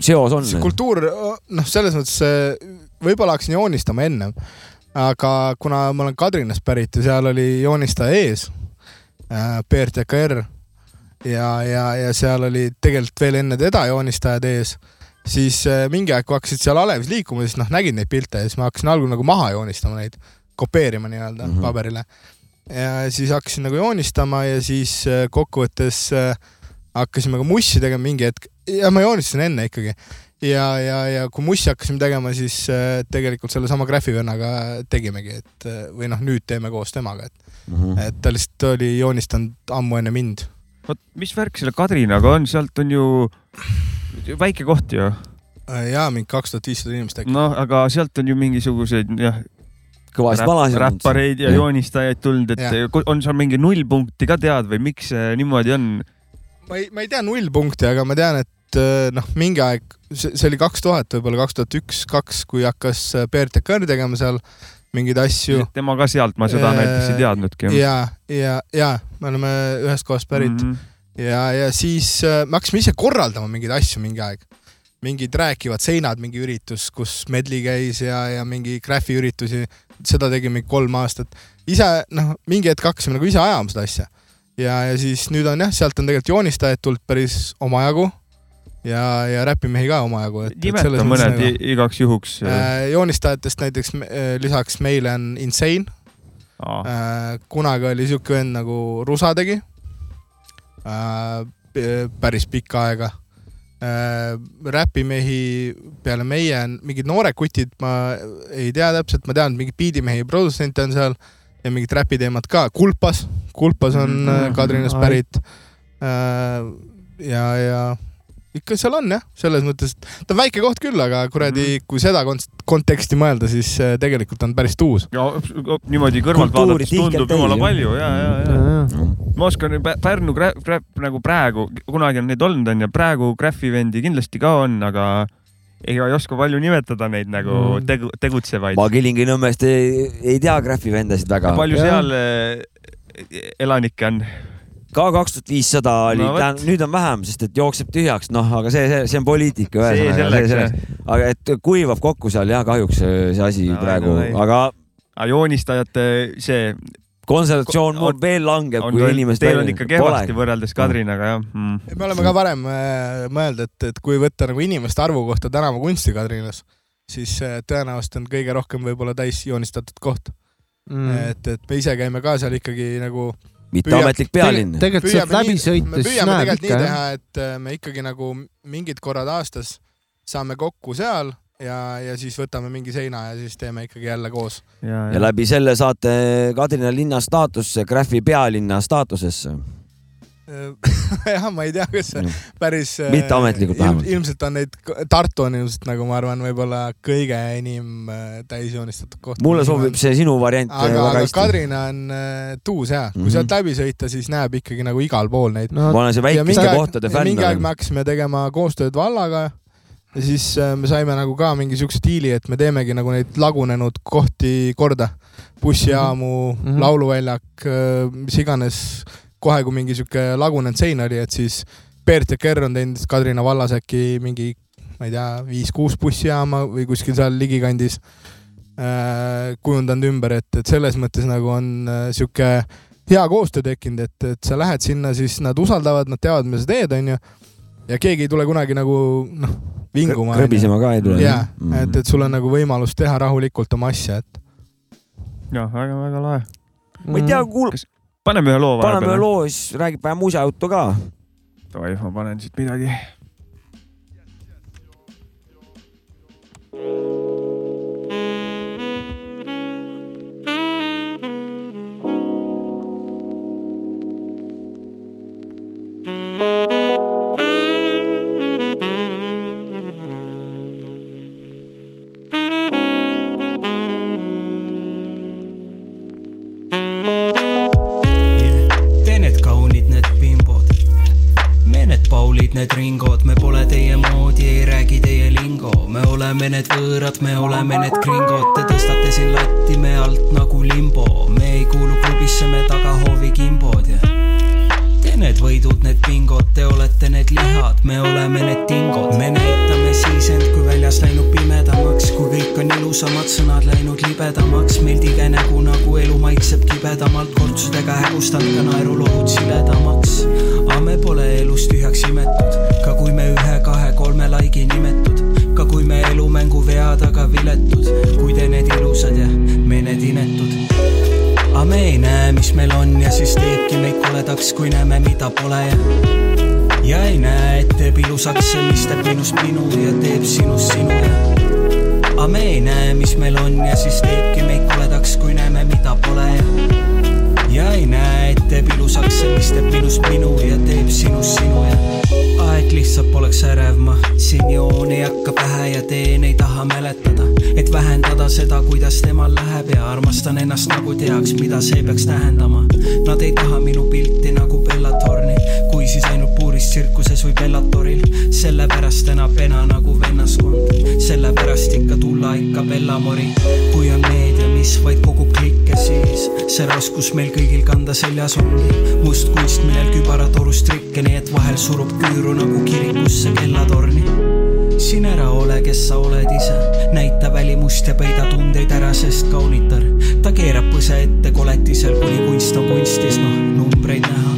seos on? kultuur, noh, selles mõttes äh, võib-olla hakkasin joonistama ennem, aga kuna ma olen Kadrinast pärit ja seal oli joonistaja ees äh,, PRTKR ja, ja, ja seal oli tegelikult veel enne teda joonistajad ees, siis äh, mingi aeg, kui hakkasid seal alevis liikuma, siis noh, nägid neid pilte ja siis ma hakkasin algul nagu maha joonistama neid, kopeerima nii-öelda mm. -hmm. paberile. ja siis hakkasin nagu joonistama ja siis äh, kokkuvõttes äh, hakkasime ka mussi tegema mingi hetk ja ma joonistasin enne ikkagi ja, ja, ja kui mussi hakkasime tegema, siis tegelikult sellesama Graffi vennaga tegimegi, et või noh, nüüd teeme koos temaga, et, Mhm. et ta lihtsalt oli joonistanud ammu enne mind. vot mis värk selle Kadrinaga on, sealt on ju väike koht ju, Äh, ja mingi kaks tuhat viissada inimest äkki. noh, aga sealt on ju mingisuguseid jah, kõvasid valasid. räppareid ja Jah. joonistajaid tulnud, et ku- on seal mingi nullpunkti ka tead või miks see niimoodi on? ma ei, ma ei tea nullpunkti, aga ma tean, et äh, noh, mingi aeg, see oli kaks tuhat, võib-olla kaks tuhat üks, kaks, kui hakkas äh, PRTKR tegema seal mingeid asju. tema ka sealt, ma seda Äh, näiteks ei teadnudki. ja, ja, ja me oleme ühest kohast pärit mm. -hmm. ja, ja siis äh, me hakkasime ise korraldama mingeid asju mingi aeg. mingid rääkivad seinad, mingi üritus, kus Medli käis ja, ja mingi Graffi üritusi, seda tegime kolm aastat. ise noh, mingi hetk hakkasime nagu ise ajama seda asja. ja, ja siis nüüd on jah, sealt on tegelikult joonistajaid tulnud päris omajagu ja, ja räpimehi ka omajagu. nimeta mõned i- igaks juhuks. Äh, joonistajatest näiteks äh, lisaks meile on Insane, Äh, kunagi oli siuke vend nagu Rusa tegi. Päris pikka aega. räpimehi peale meie on mingid noored kutid, ma ei tea täpselt, ma tean, et mingeid biidimehi ja produtsente on seal ja mingid räpiteemad ka. Kulpas, Kulpas on mm -hmm. Kadrinast pärit. ja, ja ikka seal on jah, selles mõttes, et ta on väike koht küll, aga kuradi mm, -hmm. kui seda kont- konteksti mõelda, siis äh, tegelikult on päris tuus. ja niimoodi kõrvalt Kultuuri vaadates tundub jumala palju ja, ja, ja. ma oskan Pä- Pärnu gra- gra- nagu praegu, kunagi on neid olnud onju, praegu Graffi vendi kindlasti ka on, aga ega ei oska palju nimetada neid nagu Mm. tegu, tegutsevaid. ma Kilingi-Nõmmest ei, ei tea Graffi vendasid väga. palju Jah. seal eh, elanikke on? Ka kaks tuhat viissada oli No nüüd on vähem, sest et jookseb tühjaks, noh, aga see, see, see on poliitika ühesõnaga. aga et kuivab kokku seal jah, kahjuks see see asi No, praegu no ei., aga joonistajate see konsultatsioon On- on, veel langeb, kui inimesed teil on ikka kehvasti võrreldes Kadrinaga jah mm.. me oleme ka varem äh, mõelnud, et, et kui võtta nagu inimeste arvu kohta tänavakunsti Kadrinas, siis äh, tõenäoliselt on kõige rohkem võib-olla täis joonistatud koht mm.. et, et me ise käime ka seal ikkagi nagu mitteametlik pealinn. tegelikult sealt läbi me sõites püüame tegelikult nii ikka jah. teha, et äh, me ikkagi nagu mingid korrad aastas saame kokku seal ja, ja siis võtame mingi seina ja siis teeme ikkagi jälle koos. ja, ja läbi selle saate Kadrina linna staatusse, Graffi pealinna staatusesse. jah, ma ei tea, kas see Mm. päris. Mitteametlikult vähemalt. ilmselt on neid, Tartu on ilmselt nagu ma arvan, võib-olla kõige enim äh, täisjoonistatud koht. mulle sobib see sinu variant aga, väga aga hästi. Kadrina on äh, tuus hea, kui Mhm. sealt läbi sõita, siis näeb ikkagi nagu igal pool neid. no ma olen see ja väikeste kohtade, fänn mingi aeg me olen. hakkasime tegema koostööd vallaga ja siis äh, me saime nagu ka mingi siukse diili, et me teemegi nagu neid lagunenud kohti korda. bussijaamu mm, Mhm. -hmm. lauluväljak, mis iganes, kohe kui mingi sihuke lagunenud sein oli, et siis Peert ja Kerr on teinud Kadrina vallas äkki mingi, ma ei tea, viis-kuus bussijaama või kuskil seal ligikandis äh, kujundanud ümber, et, et selles mõttes nagu on äh, sihuke hea koostöö tekkinud, et, et sa lähed sinna, siis nad usaldavad, nad teavad, mida sa teed, onju. ja keegi ei tule kunagi nagu noh, vinguma. krõbisema ka ei tule. jaa, et, et sul on nagu võimalus teha rahulikult oma asja, et jah, väga-väga lahe. ma ei tea, kuul-, paneme ühe loo paneme ühe vahepeal. loo, siis räägib vähe musajuttu ka. davai, ma panen siit midagi. Te need Ringod, me pole teie moodi, ei räägi teie lingo. me oleme need võõrad, me oleme need gringod, te tõstate siin latti me alt nagu limbo. me ei kuulu klubisse, me tagahoovi kimbod ja Te need võidud, need bingod, te olete need lihad, me oleme need tingod. me näitame siis end, kui väljas läinud pimedamaks, kui kõik on ilusamad sõnad läinud libedamaks, meil tige nägu nagu elu maitseb kibedamalt, kortsudega hägustanud ka naerulohud siledamaks. koledaks, kui näeme, mida pole. Ja ja ei näe, et teeb ilusaks see, mis teeb minust minu ja teeb sinust sinu. Ja aga me ei näe, mis meil on ja siis teebki meid koledaks, kui näeme, mida pole. Ja ja ei näe, et teeb ilusaks see, mis teeb minust minu ja teeb sinust sinu. ja lihtsalt poleks ärev, ma siin joon ei hakka pähe ja teen ei taha mäletada, et vähendada seda, kuidas temal läheb. Ja armastan ennast nagu teaks, mida see peaks tähendama. Nad ei taha minu pilti nagu Bellatorni, kui siis ainult puuris tsirkuses või Bellatoril, sellepärast täna pena nagu vennaskond, sellepärast ikka tulla ikka Bellamori, kui on meedia, mis vaid kogub klikke, siis see raskus meil kõigil kanda seljas ongi. Must kunst, millel kübaratorus trikke, nii et vahel surub küüru nagu kirikusse kellatorni. siin ära ole, kes sa oled ise, näita välimust ja peida tundeid ära, sest kaunitar, ta keerab põse ette koletisel, kuni kunst on kunstis, noh, numbreid näha.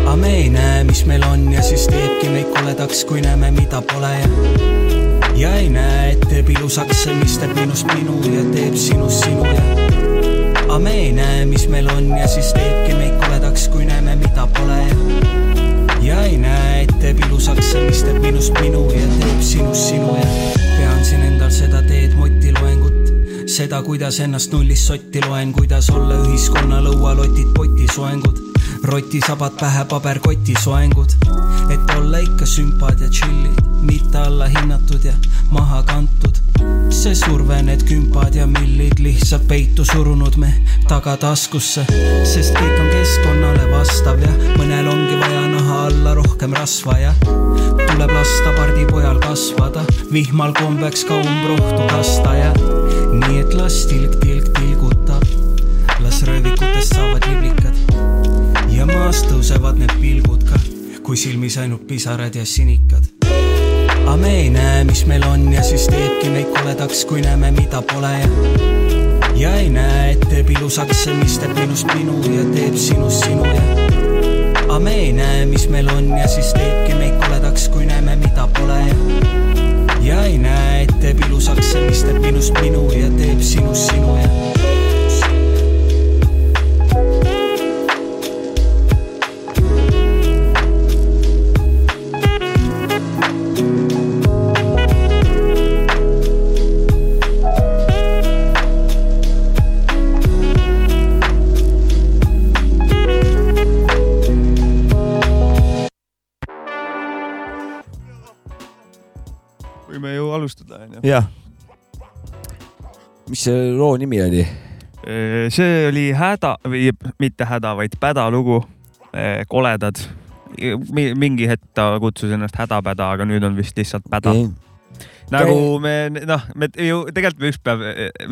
Aga me ei näe, mis meil on ja siis teebki meid koledaks, kui näeme, mida pole. Ja ja ei näe, et teeb ilusaks see, mis teeb minust minu ja teeb sinust sinu ja aga me ei näe, mis meil on ja siis teebki meid koledaks, kui näeme, mida pole. Ja ei näe, et teeb ilusaks see, mis teeb minust minu ja teeb sinust sinu. Ja pean siin endal seda teed motiloengut seda, kuidas ennast nullist sotti loen, kuidas olla ühiskonna lõualotid potisoengud, rotisabad pähe paberkoti soengud, et olla ikka sümpad ja tšillid, mitte allahinnatud ja maha kantud. See surve, need kümpad ja millid lihtsalt peitu surunud me tagataskusse, sest kõik on keskkonnale vastav ja mõnel ongi vaja naha alla rohkem rasva ja tuleb lasta pardipojal kasvada, vihmal kombeks ka umbrohtu kasta ja nii et las tilk tilk tilgutab, las röövikutest saavad liblikad ja maast tõusevad need pilgud ka, kui silmis ainult pisarad ja sinikad. Aga me ei näe, mis meil on ja siis teebki meid koledaks, kui näeme, mida pole. Ja ja ei näe, et teeb ilusaks see, mis teeb minust minu ja teeb sinust sinu. Ja aga me ei näe, mis meil on ja siis teebki meid koledaks, kui näeme, mida pole. Ja ja ei näe, et teeb ilusaks see, mis teeb minust minu ja teeb sinust sinu. ja jah. mis see loo nimi oli? see oli häda või mitte häda, vaid pädalugu. koledad. mingi hetk ta kutsus ennast hädapäda, aga nüüd on vist lihtsalt päda. Nagu me noh, me ju tegelikult me üks päev,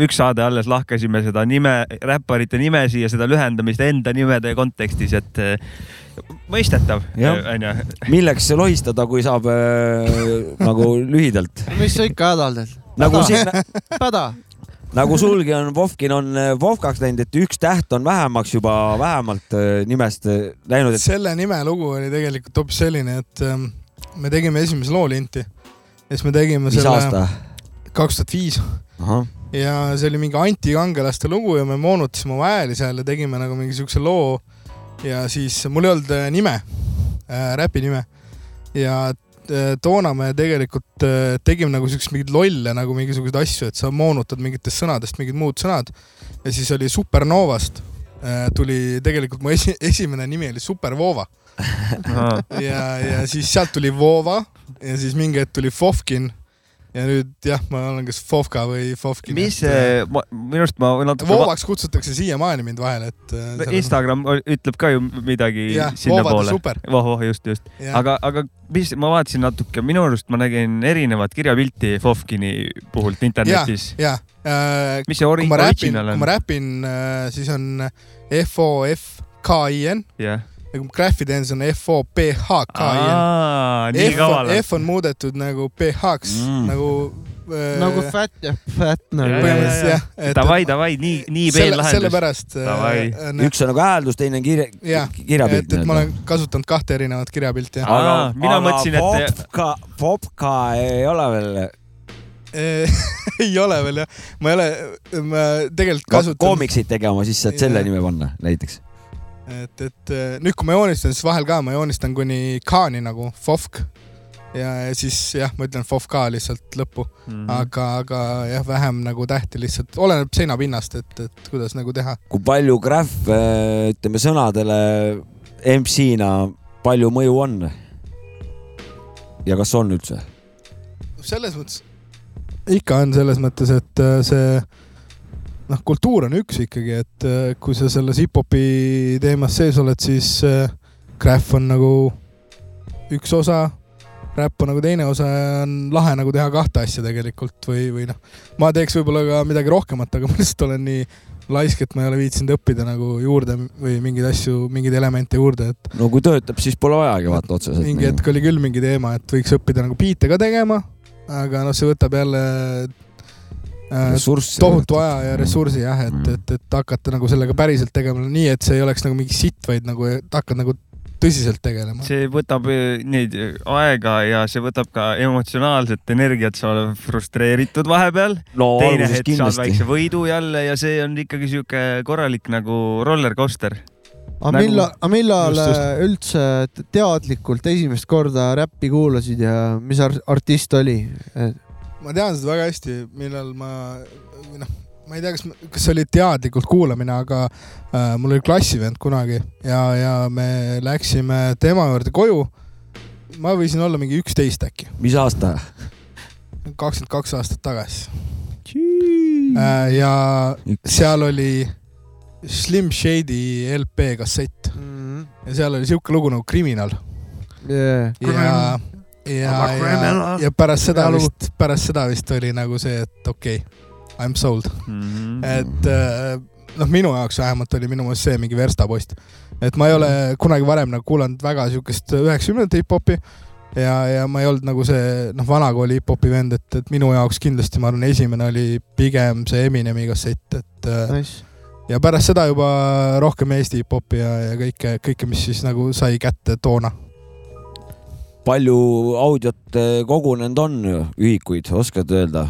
üks saade alles lahkasime seda nime, räpparite nimesi ja seda lühendamist enda nimede kontekstis, et eh, mõistetav, onju. milleks lohistada, kui saab äh, nagu lühidalt? mis sa ikka hädaldad? nagu siin, päda. nagu sulgi on, Vovkin on äh, Vovkaks läinud, et üks täht on vähemaks juba vähemalt äh, nimest läinud, et selle nime lugu oli tegelikult hoopis selline, et ähm, me tegime esimese loo linti ja siis me tegime mis selle aasta? kaks tuhat viis. Ja see oli mingi antikangelaste lugu ja me moonutasime oma hääli seal ja tegime nagu mingi siukse loo. ja siis mul ei olnud äh, nime äh,, räpi nime. Ja äh, toona me tegelikult äh, tegime nagu siukseid mingeid lolle nagu mingisuguseid asju, et sa moonutad mingitest sõnadest mingid muud sõnad. Ja siis oli Supernovast äh, tuli tegelikult mu esi, esimene nimi oli Supervoova ja, ja siis sealt tuli Voova ja siis mingi hetk tuli Fovkin ja nüüd jah, ma olen kas Fovka või Fovkin. mis see, minu arust ma natuke. Voovaks kutsutakse siiamaani mind vahel, et äh, Instagram ütleb ka ju midagi sinnapoole Voovade. super. voh, just, just. aga, aga mis, ma vaatasin natuke, minu arust ma nägin erinevat kirjapilti Fofkini puhult internetis. ja äh, mis see ori- kui original kui on ma? räpin, siis on F O F K I N jah. teen, siis on F O P H K I N. nii F on, kaval. F on muudetud nagu PH-ks Mm. mm. nagu äh, nagu fat ja fat nagu. Põhimõtteliselt jah. davai, davai, nii, nii peen lahendus. sellepärast Davai. äh, üks on nagu hääldus, teine on kirja, kirjapilt et, et ma olen kasutanud kahte erinevat kirjapilti jah. Aa, mina mõtlesin, et- Popka, Popka ei ole veel ei ole veel jah, ma ei ole, ma tegelikult kasutan, koomiksit tegema, siis saad selle nime panna näiteks. et, et äh, nüüd, kui ma joonistan, siis vahel ka ma joonistan kuni K-ni nagu Fovk ja, ja siis jah, ma ütlen Fovk lihtsalt lõppu mm., aga, aga jah, vähem nagu tähti lihtsalt, oleneb seinapinnast, et, et kuidas nagu teha. kui palju Grahv, ütleme sõnadele MC-na palju mõju on? ja kas on üldse? selles mõttes ikka on selles mõttes, et äh, see noh, kultuur on üks ikkagi, et äh, kui sa selles hip-hopi teemas sees oled, siis äh, Graph on nagu üks osa, räpp on nagu teine osa ja on lahe nagu teha kahte asja tegelikult või, või noh, ma teeks võib-olla ka midagi rohkemat, aga ma lihtsalt olen nii laisk, et ma ei ole viitsinud õppida nagu juurde või mingeid asju, mingeid elemente juurde, et no kui töötab, siis pole vajagi vaata otseselt. mingi hetk oli küll mingi teema, et võiks õppida nagu biite ka tegema, aga noh, see võtab jälle äh, ressurssi. tohutu aja ja ressursi jah, et Mm., et, et hakata nagu sellega päriselt tegema nii, et see ei oleks nagu mingi sitt, vaid nagu et hakkad nagu tõsiselt tegelema. see võtab eh, neid aega ja see võtab ka emotsionaalset energiat, sa oled frustreeritud vahepeal, no teine hetk saad kindlasti väikse. võidu jälle ja see on ikkagi sihuke korralik nagu roller coaster. aga Nagu- millal, aga millal äh, üldse teadlikult esimest korda räppi kuulasid ja mis ar artist oli? Ma tean seda väga hästi, millal ma, või noh, ma ei tea, kas, kas see oli teadlikult kuulamine, aga äh, mul oli klassivend kunagi ja, ja me läksime tema juurde koju. ma võisin olla mingi üksteist äkki, mis aasta? kakskümmend kaks aastat tagasi äh,. ja seal oli Slim Shady LP kassett ja seal oli siuke lugu nagu Kriminal Yeah. ja, ja, ja, ja pärast seda vist, pärast seda vist oli nagu see, et okei okay,, I m sold, Mhm. et äh, noh, minu jaoks vähemalt oli minu meelest see mingi verstapost, et ma ei ole kunagi varem nagu kuulanud väga siukest üheksakümnendate hip-hopi ja, ja ma ei olnud nagu see noh, vanakooli hip-hopi vend, et, et minu jaoks kindlasti ma arvan, esimene oli pigem see Eminemi kassett, et äh, Nice. ja pärast seda juba rohkem Eesti hip-hopi ja, ja kõike, kõike, mis siis nagu sai kätte toona palju audiot eh, kogunenud on, ühikuid, oskad öelda,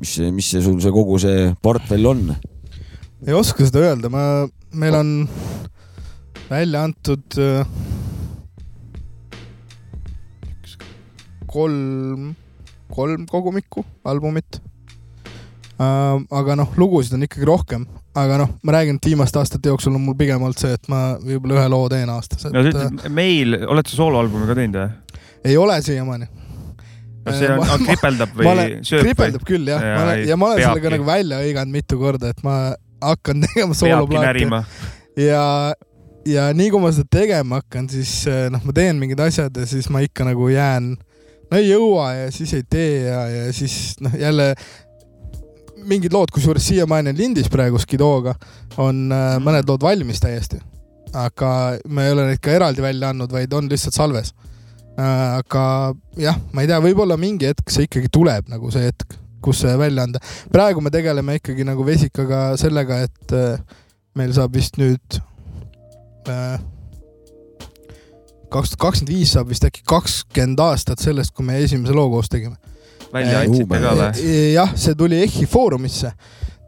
mis, mis see sul see kogu see portfell on? ei oska seda öelda, ma, meil on välja antud üks, kolm, kolm kogumikku, albumit äh,. aga noh, lugusid on ikkagi rohkem, aga noh, ma räägin, et viimaste aastate jooksul on mul pigem olnud see, et ma võib-olla ühe loo teen aastas, no sa et ütled, meil, oled sa sooloalbumi ka teinud või? Ei ole siiamaani. kas see on, Ma- on kripeldab või olen, sööb või kripeldab küll jah Jaa, ja, ma olen, ja ma olen peabki. sellega nagu välja hõiganud mitu korda, et ma hakkan tegema peabki närima? ja, ja nii kui ma seda tegema hakkan, siis eh, noh, ma teen mingid asjad ja siis ma ikka nagu jään, no ei jõua ja siis ei tee ja, ja siis noh, jälle mingid lood, kusjuures siiamaani on lindis praegu Skidooga, on äh, mõned lood valmis täiesti. aga me ei ole neid ka eraldi välja andnud, vaid on lihtsalt salves äh,. Aga jah, ma ei tea, võib-olla mingi hetk see ikkagi tuleb nagu see hetk, kus see välja anda. praegu me tegeleme ikkagi nagu Vesikaga sellega, et äh, meil saab vist nüüd äh, kaks tuhat kakskümmend viis saab vist äkki kakskümmend aastat sellest, kui me esimese loo koos tegime. välja Äh, andsite ka või? Jah, see tuli EHI Foorumisse.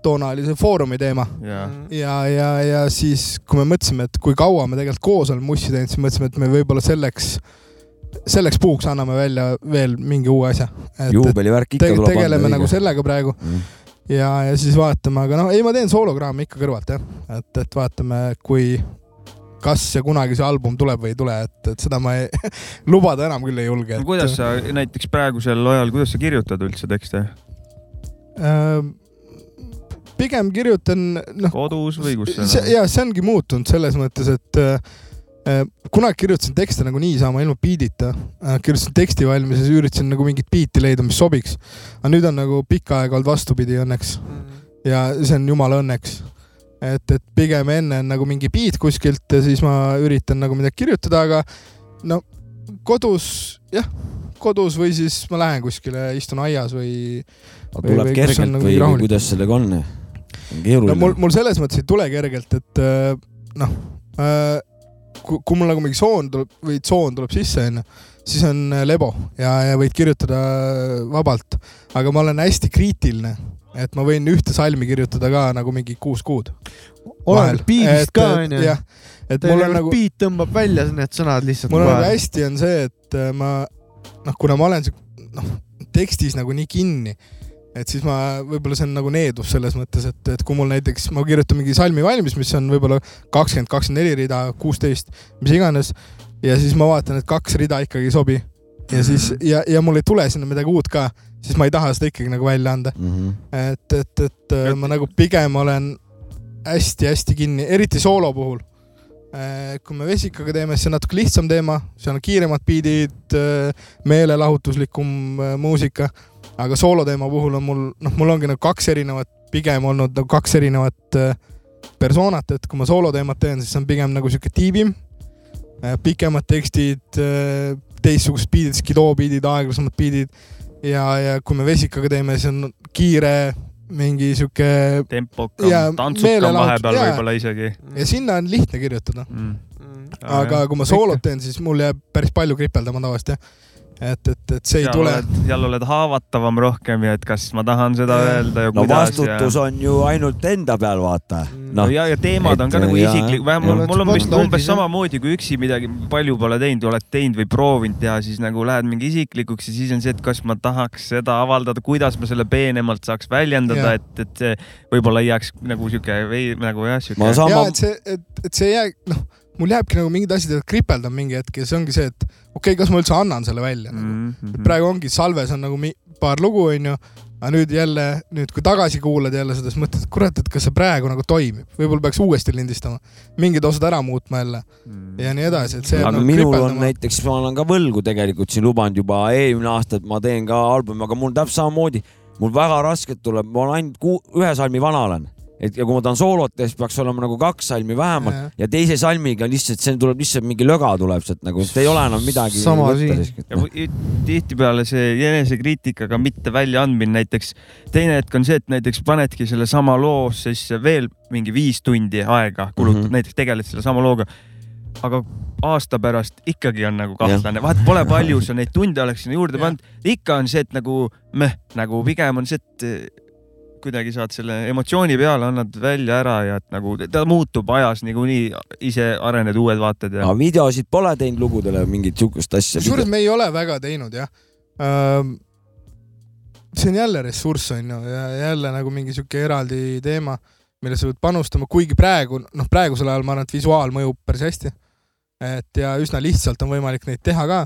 toona oli see Foorumi teema jaa. ja, ja, ja siis, kui me mõtlesime, et kui kaua me tegelikult koos oleme mussi teinud, siis mõtlesime, et me võib-olla selleks, selleks puhuks anname välja veel mingi uue asja. juubelivärk ikka Tege, tuleb tegeleme anda nagu õige. sellega praegu Mm. ja, ja siis vaatame, aga noh, ei, ma teen soolokraami ikka kõrvalt jah, et, et vaatame, kui, kas ja kunagi see album tuleb või ei tule, et, et seda ma ei, lubada enam küll ei julge. no kuidas sa näiteks praegusel ajal, kuidas sa kirjutad üldse tekste? äh,? pigem kirjutan, noh, kodus või kus see, ja see ongi muutunud selles mõttes, et äh, kunagi kirjutasin tekste nagu niisama ilma biidita äh,, kirjutasin teksti valmis ja siis üritasin nagu mingit biiti leida, mis sobiks. aga nüüd on nagu pikka aega olnud vastupidi õnneks ja see on jumala õnneks. et, et pigem enne on nagu mingi beat kuskilt ja siis ma üritan nagu midagi kirjutada, aga no kodus jah, kodus või siis ma lähen kuskile, istun aias või tuleb või- kus on kergelt nagu või, või rahulik- kuidas sellega on? no keeruline mul, mul selles mõttes ei tule kergelt, et äh, noh, kui, kui mul nagu mingi soon tuleb või tsoon tuleb sisse, onju, siis on äh, lebo ja, ja võid kirjutada vabalt, aga ma olen hästi kriitiline, et ma võin ühte salmi kirjutada ka nagu mingi kuus kuud. oleneb biidist ka onju. et mul on nagu, biit tõmbab välja need sõnad lihtsalt mul on nagu hästi on see, et äh, ma noh, kuna ma olen noh, tekstis nagu nii kinni, et siis ma, võib-olla see on nagu needus selles mõttes, et, et kui mul näiteks ma kirjutan mingi salmi valmis, mis on võib-olla kakskümmend, kakskümmend neli rida, kuusteist, mis iganes ja siis ma vaatan, et kaks rida ikkagi ei sobi ja siis ja, ja mul ei tule sinna midagi uut ka, siis ma ei taha seda ikkagi nagu välja anda. mm. -hmm. et, et, et äh, ma nagu pigem olen hästi-hästi kinni, eriti soolo puhul. kui me Vesikaga teeme, siis see on natuke lihtsam teema, seal on kiiremad biidid, meelelahutuslikum äh, muusika, aga soolo teema puhul on mul, noh, mul ongi nagu kaks erinevat, pigem olnud nagu kaks erinevat äh, persoonat, et kui ma soolo teemat teen, siis see on pigem nagu sihuke tiibim, pikemad tekstid, teistsugused biidid, skidoo biidid, aeglasemad biidid ja, ja kui me Vesikaga teeme, siis on kiire mingi sihuke tempokam tantsukam vahepeal võib-olla isegi. Ja sinna on lihtne kirjutada, mm.. aga kui ma soolot teen, siis mul jääb päris palju kripeldama tavaliselt jah. et, et, et see ei seal tule. oled, seal oled haavatavam rohkem ja et kas ma tahan seda öelda ja no kuidas vastutus ja... on ju ainult enda peal, vaata. no noh, ja, ja teemad on ka et, nagu jaa. isiklik, vähemalt Ja mul, mul on vist umbes samamoodi, kui üksi midagi palju pole teinud, oled teinud või proovinud teha, siis nagu lähed mingi isiklikuks ja siis on see, et kas ma tahaks seda avaldada, kuidas ma selle peenemalt saaks väljendada, et, et see võib-olla ei jääks nagu sihuke või nagu jah, sihuke ma. ja sama et, see, et, et see ei jää, noh, mul jääbki nagu mingid asjad jäävad kripeldama mingi hetk ja see ongi see, et okei okay,, kas ma üldse annan selle välja mm. Mm -hmm. -hmm. praegu ongi salves on nagu paar lugu, onju, aga nüüd jälle, nüüd kui tagasi kuulad jälle seda, siis mõtled, et kurat, et kas see praegu nagu toimib, võib-olla peaks uuesti lindistama, mingid osad ära muutma jälle ja nii edasi, et see aga nagu minul on kripeldama. näiteks, ma olen ka võlgu tegelikult siin lubanud juba eelmine aasta, et ma teen ka albumi, aga mul täpselt samamoodi, mul väga raskelt tuleb, ma olen ainult kuu, ühe salmi vana olen, et ja kui ma tahan soolot teha, siis peaks olema nagu kaks salmi vähemalt Jah. ja teise salmiga lihtsalt, see tuleb lihtsalt mingi löga tuleb sealt nagu, sest ei ole enam midagi. Sama siin. ja või- tihtipeale see enesekriitikaga mitte väljaandmine näiteks, teine hetk on see, et näiteks panedki sellesama loo sisse veel mingi viis tundi aega kulutad mm. -hmm. näiteks tegeled selle sama looga. aga aasta pärast ikkagi on nagu kahtlane, vaat pole palju sa neid tunde oleks sinna juurde pannud, ikka on see, et nagu meh, nagu pigem on see, et kuidagi saad selle emotsiooni peale, annad välja ära ja et nagu ta muutub ajas niikuinii, ise arened uued vaated ja aga videosid pole teinud lugudele mingit sihukest asja. kusjuures me ei ole väga teinud jah. see on jälle ressurss on ju ja jälle nagu mingi sihuke eraldi teema, millesse pead panustama, kuigi praegu noh, praegusel ajal ma arvan, et visuaal mõjub päris hästi. et ja üsna lihtsalt on võimalik neid teha ka.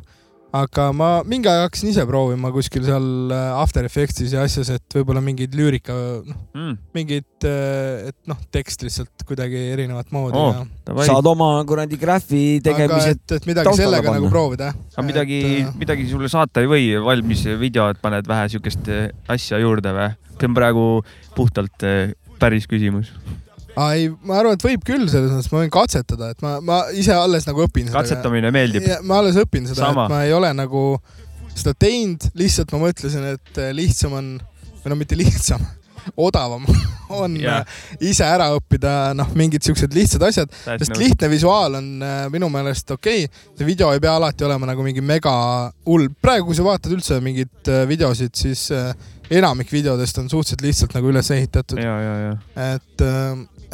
Aga ma mingi aeg hakkasin ise proovima kuskil seal äh, After Effectsis ja asjas, et võib-olla mingeid lüürika, noh, mm.. mingid, et noh, tekst lihtsalt kuidagi erinevat moodi Oo, ja saad oma kuradi graffi aga tegemised. et, et midagi sellega panna. nagu proovida, jah. aga midagi et,, midagi sulle saata ei või, valmis videot paned vähe siukest asja juurde või? see on praegu puhtalt päris küsimus. ei, ma arvan, et võib küll selles mõttes, ma võin katsetada, et ma, ma ise alles nagu õpin seda. katsetamine meeldib. ma alles õpin seda, et ma ei ole nagu seda teinud, lihtsalt ma mõtlesin, et äh, lihtsam on, või no mitte lihtsam, odavam on yeah. ise ära õppida, noh, mingid siuksed lihtsad asjad, sest lihtne visuaal on äh, minu meelest okei okay., see video ei pea alati olema nagu mingi mega hull, praegu kui sa vaatad üldse mingeid äh, videosid, siis enamik videodest on suhteliselt lihtsalt nagu üles ehitatud, et,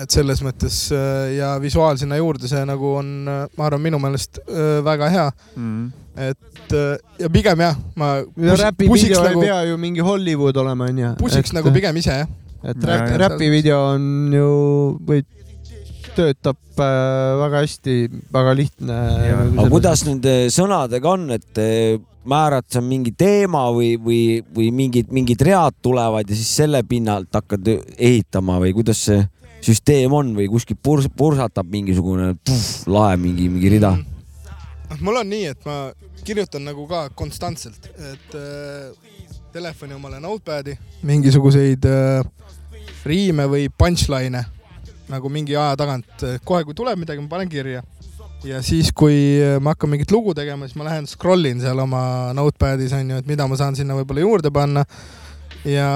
et selles mõttes äh, ja visuaal sinna juurde, see nagu on, ma arvan, minu meelest äh, väga hea, Mm. et äh, ja pigem jah, ma ja räpi pusiks video nagu ei, pea ju mingi Hollywood olema, onju. pusiks nagu pigem ise jah. et räpi, ja. räpi video on ju, või töötab äh, väga hästi, väga lihtne. aga kuidas nende sõnadega on, et määrad sa mingi teema või, või, või mingid, mingid read tulevad ja siis selle pinnalt hakkad ehitama või kuidas see süsteem on või kuskilt purs-, pursatab mingisugune puh, lae mingi, mingi rida? noh, mul on nii, et ma kirjutan nagu ka konstantselt, et äh, telefoni omale notepad'i, mingisuguseid äh, riime või punchline'e nagu mingi aja tagant, kohe kui tuleb midagi, ma panen kirja. ja siis, kui ma hakkan mingit lugu tegema, siis ma lähen scroll in seal oma notepad'is onju, et mida ma saan sinna võib-olla juurde panna. ja,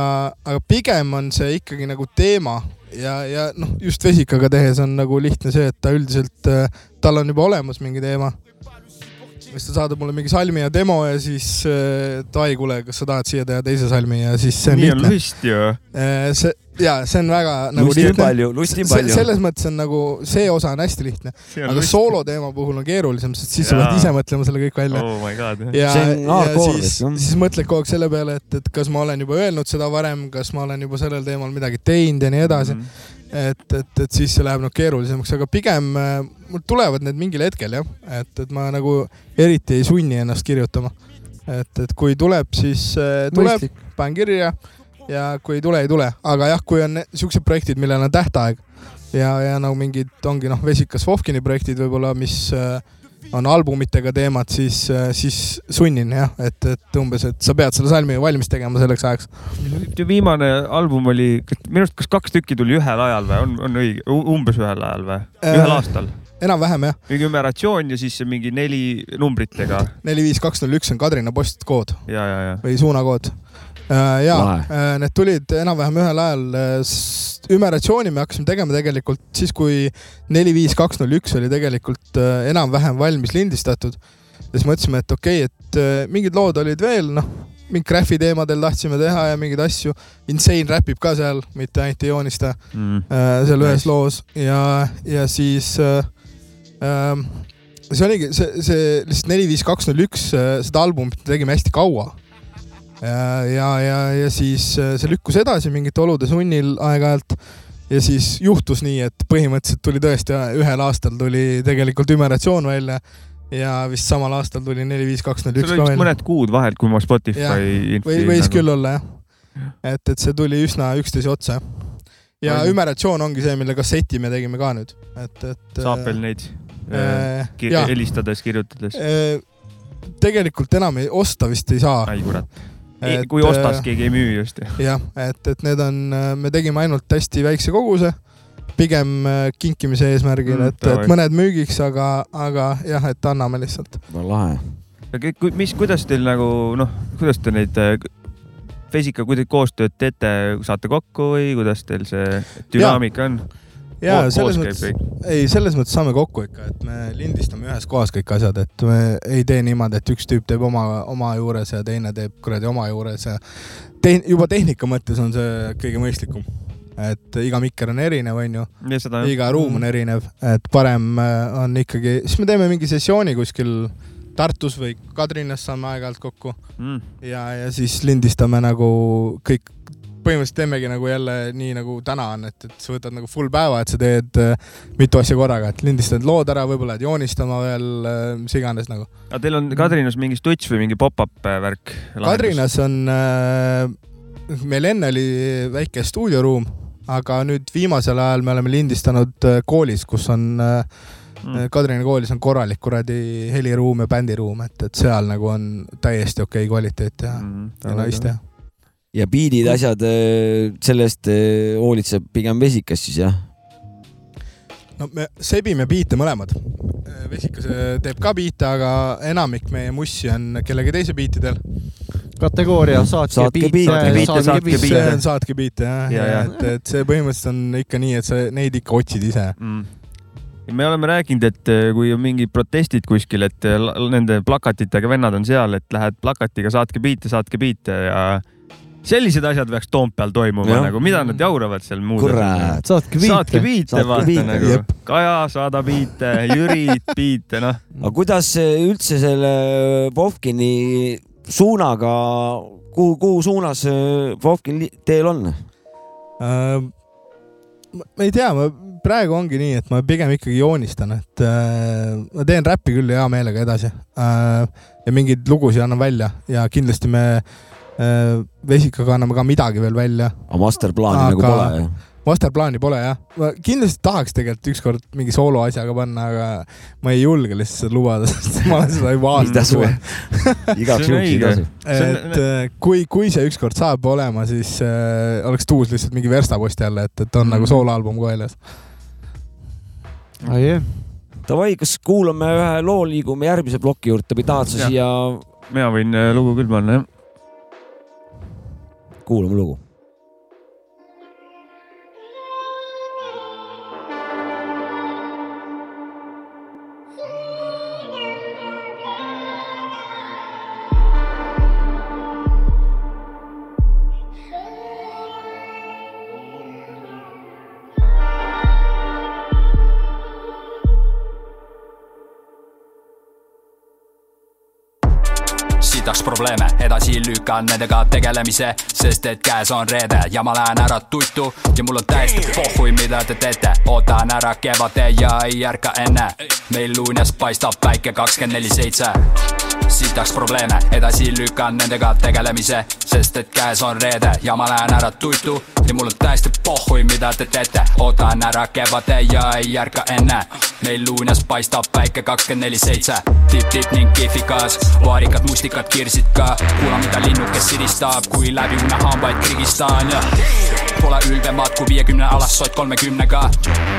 aga pigem on see ikkagi nagu teema ja, ja noh, just vesikaga tehes on nagu lihtne see, et ta üldiselt, tal on juba olemas mingi teema siis ta saadab mulle mingi salmi ja demo ja siis äh, davai, kuule, kas sa tahad siia teha teise salmi ja siis see on nii on lihtne. lust ju. see ja see on väga nagu lusti lihtne. palju, lusti on palju. selles mõttes on nagu see osa on hästi lihtne, aga soolo teema puhul on keerulisem, sest siis sa pead ise mõtlema selle kõik välja. oh my god. ja, ja siis siis mõtled kogu aeg selle peale, et, et kas ma olen juba öelnud seda varem, kas ma olen juba sellel teemal midagi teinud ja nii edasi. Mhm. et, et, et siis see läheb nagu keerulisemaks, aga pigem äh, mul tulevad need mingil hetkel jah, et, et ma nagu eriti ei sunni ennast kirjutama. et, et kui tuleb, siis äh, tuleb, panen kirja ja kui ei tule, ei tule, aga jah, kui on siuksed projektid, millel on tähtaeg ja, ja nagu mingid ongi noh, Vesikas Vovkini projektid võib-olla, mis äh, on albumitega teemad, siis, siis sunnin jah, et, et umbes, et sa pead selle salmi valmis tegema selleks ajaks. viimane album oli, minu arust kas kaks tükki tuli ühel ajal või on, on õige, umbes ühel ajal või? ühel Äh, aastal? enam-vähem jah, mingi numeratsioon ja siis mingi neli numbritega neli, viis, kaks, null, üks on Kadrina postkood või suunakood. Ja Lahe. need tulid enam-vähem ühel ajal. ümeratsiooni me hakkasime tegema tegelikult siis, kui neli, viis, kaks, null, üks oli tegelikult äh, enam-vähem valmis lindistatud. ja siis mõtlesime, et okei okay,, et äh, mingid lood olid veel, noh, mingi graffi teemadel tahtsime teha ja mingeid asju. Insane räpib ka seal, mitte ainult ei joonista Mm. äh, seal ühes Nice. loos ja, ja siis äh, ähm, see oligi see, see lihtsalt neli, viis, kaks, null, üks, seda albumit me tegime hästi kaua. ja, ja, ja, ja siis äh, see lükkus edasi mingite olude sunnil aeg-ajalt ja siis juhtus nii, et põhimõtteliselt tuli tõesti ühel aastal tuli tegelikult ümeratsioon välja ja vist samal aastal tuli neli, viis, kaks, null, üks seal oli vist mõned kuud vahelt, kui ma Spotify või võis nagu- küll olla jah. et, et see tuli üsna üksteise otsa. ja Oli. ümeratsioon ongi see, mille kasseti me tegime ka nüüd, et, et. saab veel neid äh, kir- jaa. helistades, kirjutades. Äh, tegelikult enam ei osta vist ei saa. ai kurat. Et, kui ostas, äh, keegi ei müü just. jah, et, et need on, me tegime ainult hästi väikse koguse, pigem äh, kinkimise eesmärgil Mm, et, et mõned müügiks, aga, aga jah, et anname lihtsalt. lahe. mis, kuidas teil nagu noh, kuidas te neid äh, Vesika, kui te koostööd teete, saate kokku või kuidas teil see dünaamika on? Ja Koos selles mõttes, ei, selles mõttes saame kokku ikka, et me lindistame ühes kohas kõik asjad, et me ei tee niimoodi, et üks tüüp teeb oma, oma juures ja teine teeb kuradi oma juures ja te, juba tehnika mõttes on see kõige mõistlikum. et iga mikker on erinev, onju, iga ruum on erinev, et parem äh, on ikkagi, siis me teeme mingi sessiooni kuskil Tartus või Kadrinas saame aeg-ajalt kokku mm.. ja, ja siis lindistame nagu kõik põhimõtteliselt teemegi nagu jälle nii nagu täna on, et, et sa võtad nagu full päeva, et sa teed äh, mitu asja korraga, et lindistad lood ära, võib-olla lähed joonistama veel, mis iganes nagu. aga teil on Kadrinas mingi stuts või mingi pop-up äh, värk? Kadrinas on äh,, meil enne oli väike stuudioruum, aga nüüd viimasel ajal me oleme lindistanud äh, koolis, kus on äh, Mm. Kadrina koolis on korralik kuradi heliruum ja bändiruum, et, et seal nagu on täiesti okei kvaliteet ja, Mm, ja nice teha. Ja biidid, asjad, selle eest eh, hoolitseb pigem vesikas siis jah? no me sebime biite mõlemad. vesikas äh, teeb ka biite, aga enamik meie mussi on kellegi teise biitidel. kategooria saatke Saatke biite, biite, biite, saatke saatke biite biite. see on saatke biite jah Ja, ja, et, et see põhimõtteliselt on ikka nii, et sa neid ikka otsid ise. mm.. me oleme rääkinud, et äh, kui on mingid protestid kuskil, et äh, nende plakatitega vennad on seal, et lähed plakatiga, saatke biite, saatke biite ja sellised asjad peaks Toompeal toimuma Jah. nagu, mida nad jauravad seal muud. kurat, saatke saatke biite. biite, Saatke vaata biite, nagu. Kaja saada biite, Jüri biite, noh. aga kuidas üldse selle Vovkini suunaga, kuhu, kuhu suunas eh, Vovkin teel on? Äh, ma ei tea, ma praegu ongi nii, et ma pigem ikkagi joonistan, et äh, ma teen räppi küll hea meelega edasi äh, ja mingeid lugusid annan välja ja kindlasti me äh, Vesikaga anname ka midagi veel välja. aga masterplaani Aga- nagu pole jah? masterplaani pole jah, ma kindlasti tahaks tegelikult ükskord mingi sooloasjaga panna, aga ma ei julge lihtsalt seda lubada, sest ma olen seda juba aastaid. igaks See on juhuks on- et äh, kui, kui see ükskord saab olema, siis äh, oleks tuus lihtsalt mingi verstaposti alla, et, et on Mhm. nagu sooloalbum ka väljas. Davai, kas kuulame ühe loo, liigume järgmise ploki juurde või tahad sa siia, mina võin äh, lugu küll panna, jah. Kuulame lugu? sitaks probleeme, edasi lükkan nendega tegelemise, sest et käes on reede ja ma lähen ära tuttu ja mul on täiesti pohhui, mida te teete, ootan ära kevade ja ei ärka enne. meil luunes paistab päike kakskümmend neli seitse. Sitaks probleeme, edasi lükkan nendega tegelemise, sest et käes on reede ja ma lähen ära tuttu ja mul on täiesti pohhui, mida te teete, ootan ära kevade ja ei ärka enne. meil luunes paistab päike kakskümmend neli seitse, tipp-tipp ning kihvikas, vaarikad, mustikad, kirsid ka, kuula, mida linnukes siristab, kui läbi unehambaid krigistan ja Pole ülbemat kui viiekümne alas sott kolmekümnega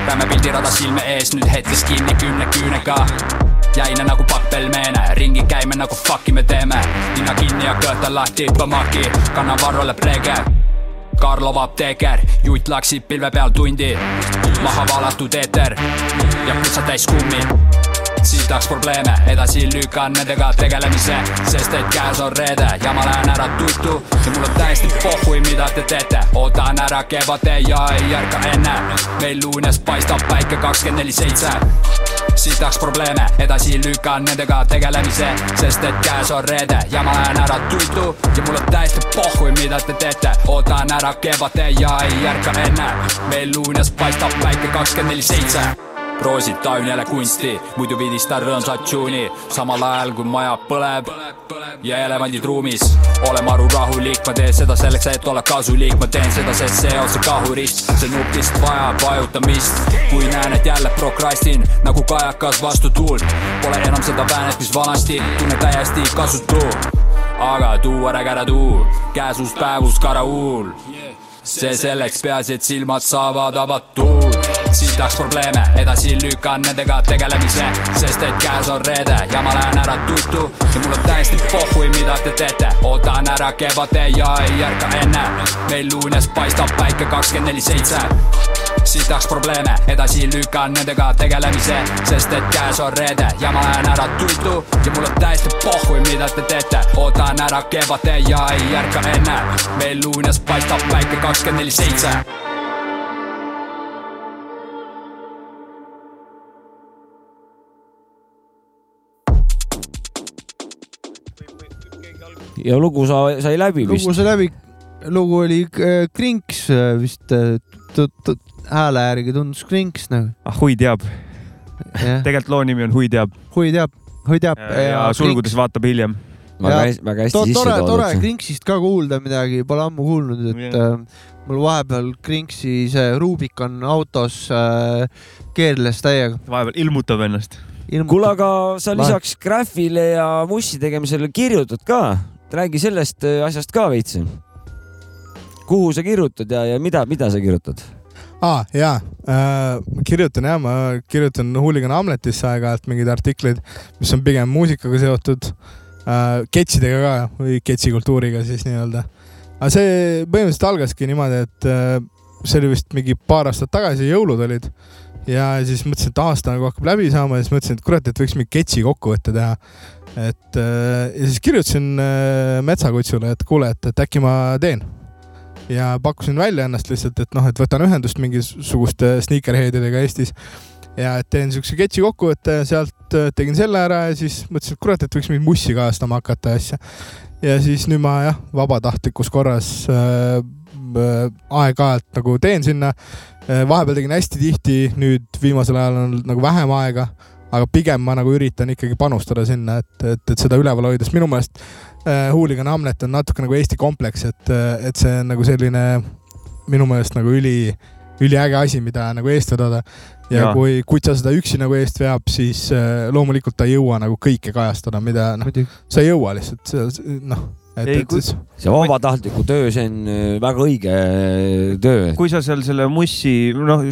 Räme pildirada silme ees nüüd hetkes kinni kümne küünega jäine nagu pappelmeene, ringi käime nagu fuck'i me teeme, nina kinni ja kõõta lahti, põmmaki, kanna varrule preege. Karlov apteeker, juut laksib pilve peal tundi, maha valatud eeter ja putsa täis kummi sitaks probleeme, edasi lükkan nendega tegelemise, sest et käes on reede ja ma lähen ära tuttu. Ja mul on täiesti pohhui, mida te teete, ootan ära kevade ja ei ärka enne. meil luunes paistab päike kakskümmend neli seitse. Sitaks probleeme, edasi lükkan nendega tegelemise, sest et käes on reede ja ma lähen ära tuttu. Ja mul on täiesti pohhui, mida te teete, ootan ära kevade ja ei ärka enne. meil luunes paistab päike kakskümmend neli seitse proosid tajun jälle kunsti, muidu vidistan rõõmsat tšuuni, samal ajal kui maja põleb ja elevandid ruumis. ole maru rahulik, ma teen seda selleks, et olla kasulik, ma teen seda, sest see on see kahurist, see nupist vajab vajutamist. kui näen, et jälle prokrastin nagu kajakas vastu tuult, pole enam seda väänet, mis vanasti, tunnen täiesti kasutu. aga tuu ära kära tuu, käesus päevus karauul see selleks, peaasi, et silmad saavad avatud. sitaks probleeme, edasi lükkan nendega tegelemise, sest et käes on reede ja ma lähen ära tuttu ja mul on täiesti pohhui, mida te teete, ootan ära kevade ja ei ärka enne. meil luunes paistab päike kakskümmend neli seitse sitaks probleeme, edasi lükkan nendega tegelemise, sest et käes on reede ja ma lähen ära tuttu ja mul on täiesti pohhui, mida te teete, ootan ära kevade ja ei ärka enne. meil luunes paistab päike kakskümmend neli seitse. Ja lugu sa, sai läbi vist. lugu. sai läbi, lugu oli äh, Krinks äh, vist äh, hääle järgi tundus Krinks nagu. ah Hui teab, jah, tegelikult loo nimi on Hui teab Hui teab, Hui teab. ja sulgudes vaatab hiljem. väga hästi, väga hästi sisse tore, tore toodud. Krinksist ka kuulda midagi, pole ammu kuulnud, et Jah. äh, mul vahepeal Krinksi see Rubicon autos äh, keerles täiega. vahepeal ilmutab ennast. kuule, aga sa lisaks Graphile ja mussi tegemisele kirjutad ka, räägi sellest äh, asjast ka veits. Kuhu sa kirjutad ja, ja mida, mida sa kirjutad? aa, jaa äh,, ma kirjutan jah, ma kirjutan Hooligan Hamletisse aeg-ajalt mingeid artikleid, mis on pigem muusikaga seotud äh,, ketsidega ka või ketsikultuuriga siis nii-öelda. aga see põhimõtteliselt algaski niimoodi, et äh, see oli vist mingi paar aastat tagasi, jõulud olid ja siis mõtlesin, et aasta nagu hakkab läbi saama ja siis mõtlesin, et kurat, et võiks mingi ketsi kokkuvõtte teha. et äh, ja siis kirjutasin äh, Metsakutsule, et kuule, et, et äkki ma teen ja pakkusin välja ennast lihtsalt, et noh, et võtan ühendust mingisuguste sneakerheadidega Eestis ja et teen siukse ketši kokkuvõtte ja sealt äh, tegin selle ära ja siis mõtlesin, et kurat, et võiks mingit mussi kajastama hakata ja asja. ja siis nüüd ma jah, vabatahtlikus korras äh, äh, aeg-ajalt nagu teen sinna äh,. vahepeal tegin hästi tihti, nüüd viimasel ajal on nagu vähem aega, aga pigem ma nagu üritan ikkagi panustada sinna, et, et, et seda üleval hoida, sest minu meelest äh, Hooligan Hamlet on natuke nagu Eesti kompleks, et, et see on nagu selline minu meelest nagu üli, üliäge asi, mida nagu eest vedada. ja Jaa. kui Kutsa seda üksi nagu eest veab, siis äh, loomulikult ta ei jõua nagu kõike kajastada, mida noh, sa ei jõua lihtsalt, noh, et, Ei, et kui- siis see vabatahtliku töö, see on äh, väga õige äh, töö. kui sa seal selle mussi, noh,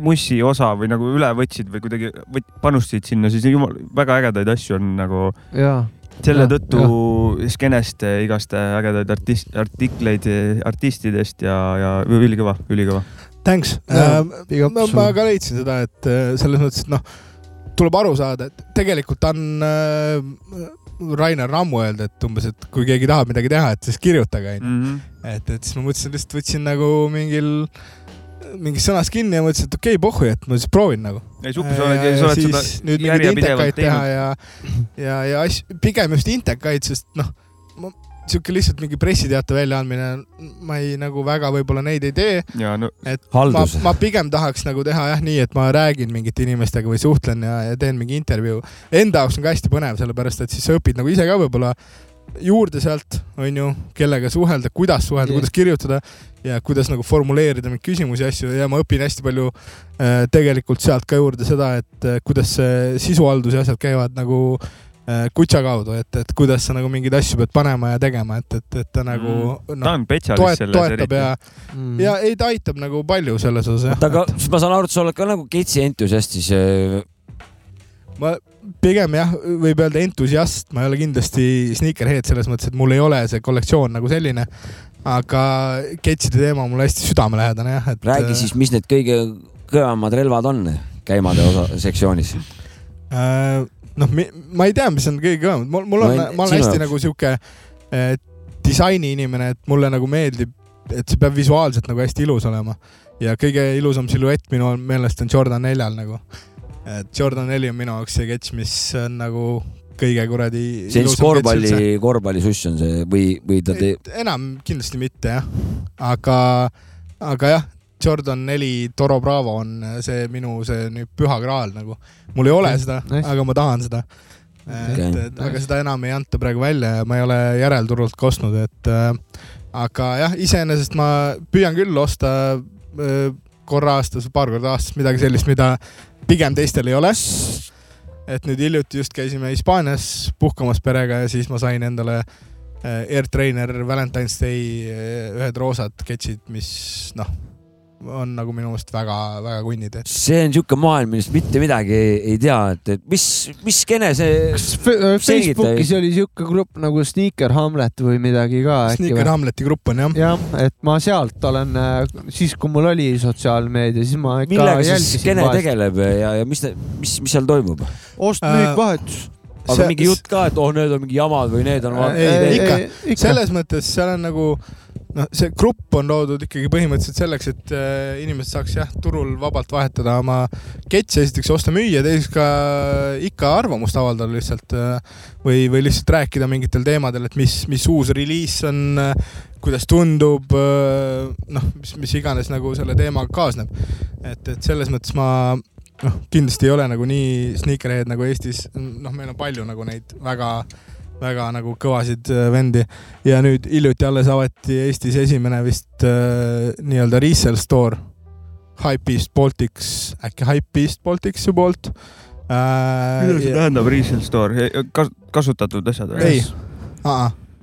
mussi osa või nagu üle võtsid või kuidagi võt, panustasid sinna, siis jumal, väga ägedaid asju on nagu jaa, selle tõttu skenest igast ägedaid artist, artikleid artistidest ja, ja ülikõva, ülikõva. thanks Jaa, äh,. ma, ka leidsin seda, et äh, selles mõttes, et noh, tuleb aru saada, et tegelikult on äh, Rainer Rammu öelda, et umbes, et kui keegi tahab midagi teha, et siis kirjutage, onju. Mhm. et, et siis ma mõtlesin, lihtsalt võtsin nagu mingil, mingist sõnast kinni ja mõtlesin, et okei okay,, pohhu, et ma siis proovin nagu. ei, supi, sa oled, sa oled seda nüüd mingeid intekaid teha ja, ja, ja asju, pigem just intekaid, sest noh, ma sihuke lihtsalt mingi pressiteate väljaandmine, ma ei nagu väga võib-olla neid ei tee, ja no et ma haldus,. ma pigem tahaks nagu teha jah nii, et ma räägin mingite inimestega või suhtlen ja, ja teen mingi intervjuu. Enda jaoks on ka hästi põnev, sellepärast et siis sa õpid nagu ise ka võib-olla juurde sealt, onju, kellega suhelda, kuidas suhelda, Jah. kuidas kirjutada ja kuidas nagu formuleerida mingeid küsimusi ja asju ja ma õpin hästi palju äh, tegelikult sealt ka juurde seda, et äh, kuidas see sisuhaldus ja asjad käivad nagu äh, kutsa kaudu, et, et kuidas sa nagu mingeid asju pead panema ja tegema, et, et, et ta nagu ta noh, on spetsialist toet, selles toetab ja, Mm. ja ei, ta aitab nagu palju selles osas jah oota, aga siis ma saan aru, et sa oled ka nagu ketsi entusiast siis. äh, ma pigem jah, võib öelda entusiast, ma ei ole kindlasti sneakerhead selles mõttes, et mul ei ole see kollektsioon nagu selline. aga ketside teema on mulle hästi südamelähedane jah, et. räägi siis, mis need kõige kõvemad relvad on käimade osa sektsioonis. äh,. noh, ma ei tea, mis on kõige kõvem, mul, mul on ma olen hästi nagu sihuke äh, disaini inimene, et mulle nagu meeldib, et see peab visuaalselt nagu hästi ilus olema ja kõige ilusam silhuett minu meelest on Jordan neljal nagu. Et Jordan neli on minu jaoks see kets, mis on nagu kõige kuradi. see on siis korvpalli, korvpallisuss on see või, või ta teeb, enam kindlasti mitte jah, aga, aga jah, Jordan neli Toro Bravo on see minu see nüüd püha graal nagu. mul ei ole seda Nice. aga ma tahan seda. Okei. et, et aga seda enam ei anta praegu välja ja ma ei ole järelturult ka ostnud, et äh, aga jah, iseenesest ma püüan küll osta äh, korra aastas paar korda aastas midagi sellist, mida pigem teistel ei ole. et nüüd hiljuti just käisime Hispaanias puhkamas perega ja siis ma sain endale äh, Air Trainer Valentine's Day äh, ühed roosad ketšid, mis noh, on nagu minu meelest väga-väga kunnid, see on sihuke maailm, millest mitte midagi ei, ei tea, et, et mis, mis skene see, kas äh, Facebookis oli siuke grupp nagu Sneaker Hamlet või midagi ka Sneaker? Hamleti grupp on jah. jah, et ma sealt olen, siis kui mul oli sotsiaalmeedia, siis ma ikka millega see jälgisin vahest. tegeleb ja, ja mis, mis, mis seal toimub? ost-müük Äh. Aga See- mingi jutt ka, et oh, need on mingi jamad või need on Ei, vaata- ikka. selles mõttes seal on nagu noh, see grupp on loodud ikkagi põhimõtteliselt selleks, et äh, inimesed saaks jah, turul vabalt vahetada oma ketse, esiteks osta-müüa, teiseks ka ikka arvamust avaldada lihtsalt äh, või, või lihtsalt rääkida mingitel teemadel, et mis, mis uus reliis on, kuidas tundub, noh, mis, mis iganes nagu selle teemaga kaasneb. et, et selles mõttes ma noh, kindlasti ei ole nagu nii sneakerhead nagu Eestis, noh, meil on palju nagu neid väga, väga nagu kõvasid äh, vendi. Ja nüüd hiljuti alles avati Eestis esimene vist äh, nii-öelda resell store. Hypebeast Baltics, äkki Hypebeast Balticsi poolt äh,. mida see tähendab, resale store, kas-, kasutatud asjad või? ei,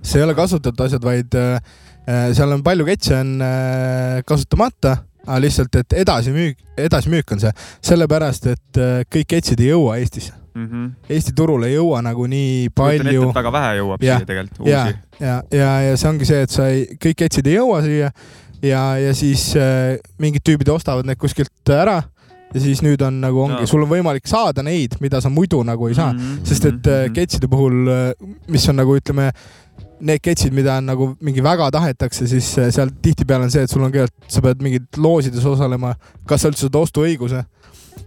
see ei ole kasutatud asjad, vaid äh, äh, seal on palju ketse on äh, kasutamata, aga lihtsalt, et edasimüük, edasimüük on see, sellepärast et äh, kõik ketsid ei jõua Eestisse. Eesti turule ei jõua nagu nii palju väga vähe jõuab Jah, siia tegelikult ja uusi., ja, ja, ja see ongi see, et sa ei, kõik ketsid ei jõua siia ja, ja siis äh, mingid tüübid ostavad need kuskilt ära ja siis nüüd on nagu ongi sul on võimalik saada neid, mida sa muidu nagu ei saa, Mhm. sest et äh, ketside puhul, mis on nagu ütleme, need ketsid, mida on nagu mingi väga tahetakse, siis äh, seal tihtipeale on see, et sul on kõigepealt, sa pead mingid loosides osalema, kas sa üldse saad ostuõiguse?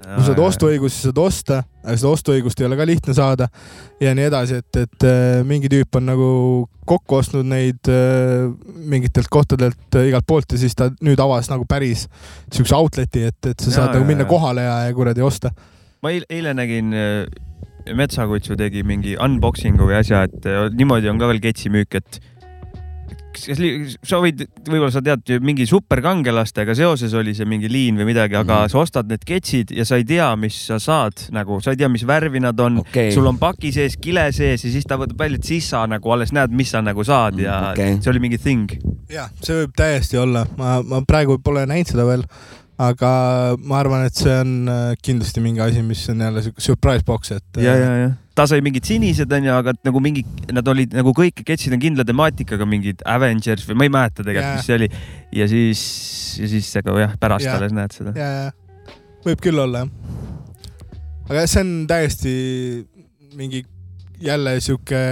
Kui sa saad ostuõigust, siis saad osta, aga seda ostuõigust ei ole ka lihtne saada. Ja nii edasi, et, et äh, mingi tüüp on nagu kokku ostnud neid äh, mingitelt kohtadelt igalt poolt ja siis ta nüüd avas nagu päris siukse outlet'i, et, et sa saad nagu jaa, minna kohale ja, ja kuradi osta. ma eile nägin, Metsakutsu tegi mingi unboxing'u või asja, et äh, niimoodi on ka veel ketsimüük, et kas sa võid, võib-olla sa tead mingi superkangelastega seoses oli see mingi liin või midagi, aga Mhm. sa ostad need ketsid ja sa ei tea, mis sa saad nagu, sa ei tea, mis värvi nad on okei sul on paki sees, kile sees ja siis ta võtab välja, et siis sa nagu alles näed, mis sa nagu saad ja Mm, okei. see oli mingi thing. jah, see võib täiesti olla, ma, ma praegu pole näinud seda veel, aga ma arvan, et see on äh, kindlasti mingi asi, mis on jälle siuke surprise box, et äh, ja, ja, ja ta sai mingid sinised onju, aga nagu mingi, nad olid nagu kõik ketsid on kindla temaatikaga, mingid Avengers või ma ei mäleta tegelikult mis see oli. ja siis, ja siis aga jah, pärast Jaa. alles näed seda. ja, ja võib küll olla jah. aga see on täiesti mingi jälle sihuke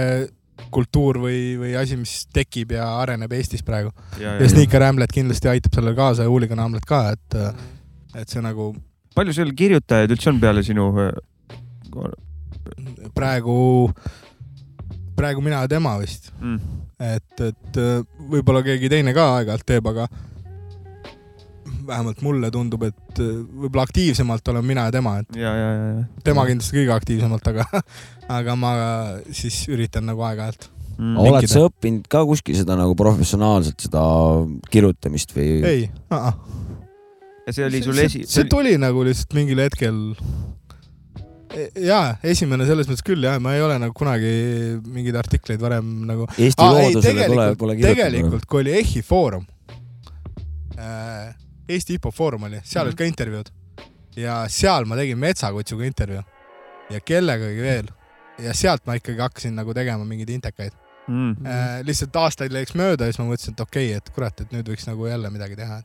kultuur või, või asi, mis tekib ja areneb Eestis praegu ja, ja Sneaker Hamlet kindlasti aitab sellele kaasa ja Hooligan Hamlet ka, et, et see nagu palju sul kirjutajaid üldse on peale sinu? praegu, praegu mina ja tema vist, Mm. et, et äh, võib-olla keegi teine ka aeg-ajalt teeb, aga vähemalt mulle tundub, et äh, võib-olla aktiivsemalt olen mina ja tema, et ja, ja, ja, ja. tema kindlasti kõige aktiivsemalt, aga, aga ma siis üritan nagu aeg-ajalt. mm.. oled sa õppinud ka kuskil seda nagu professionaalselt seda kirjutamist või? ei, ja see oli sul see, esi-, see tuli nagu lihtsalt mingil hetkel. ja esimene selles mõttes küll jah, ma ei ole nagu kunagi mingeid artikleid varem nagu. Eesti ei, loodusele pole, tegelikult- pole kirjutanud. tegelikult, kui oli EHI Foorum, Eesti IPO Foorum oli, seal olid ka intervjuud ja seal ma tegin Metsakutsuga intervjuu ja kellegagi veel ja sealt ma ikkagi hakkasin nagu tegema mingeid intekaid. mm.. lihtsalt aastaid läks mööda ja siis ma mõtlesin, et okei okay,, et kurat, et nüüd võiks nagu jälle midagi teha.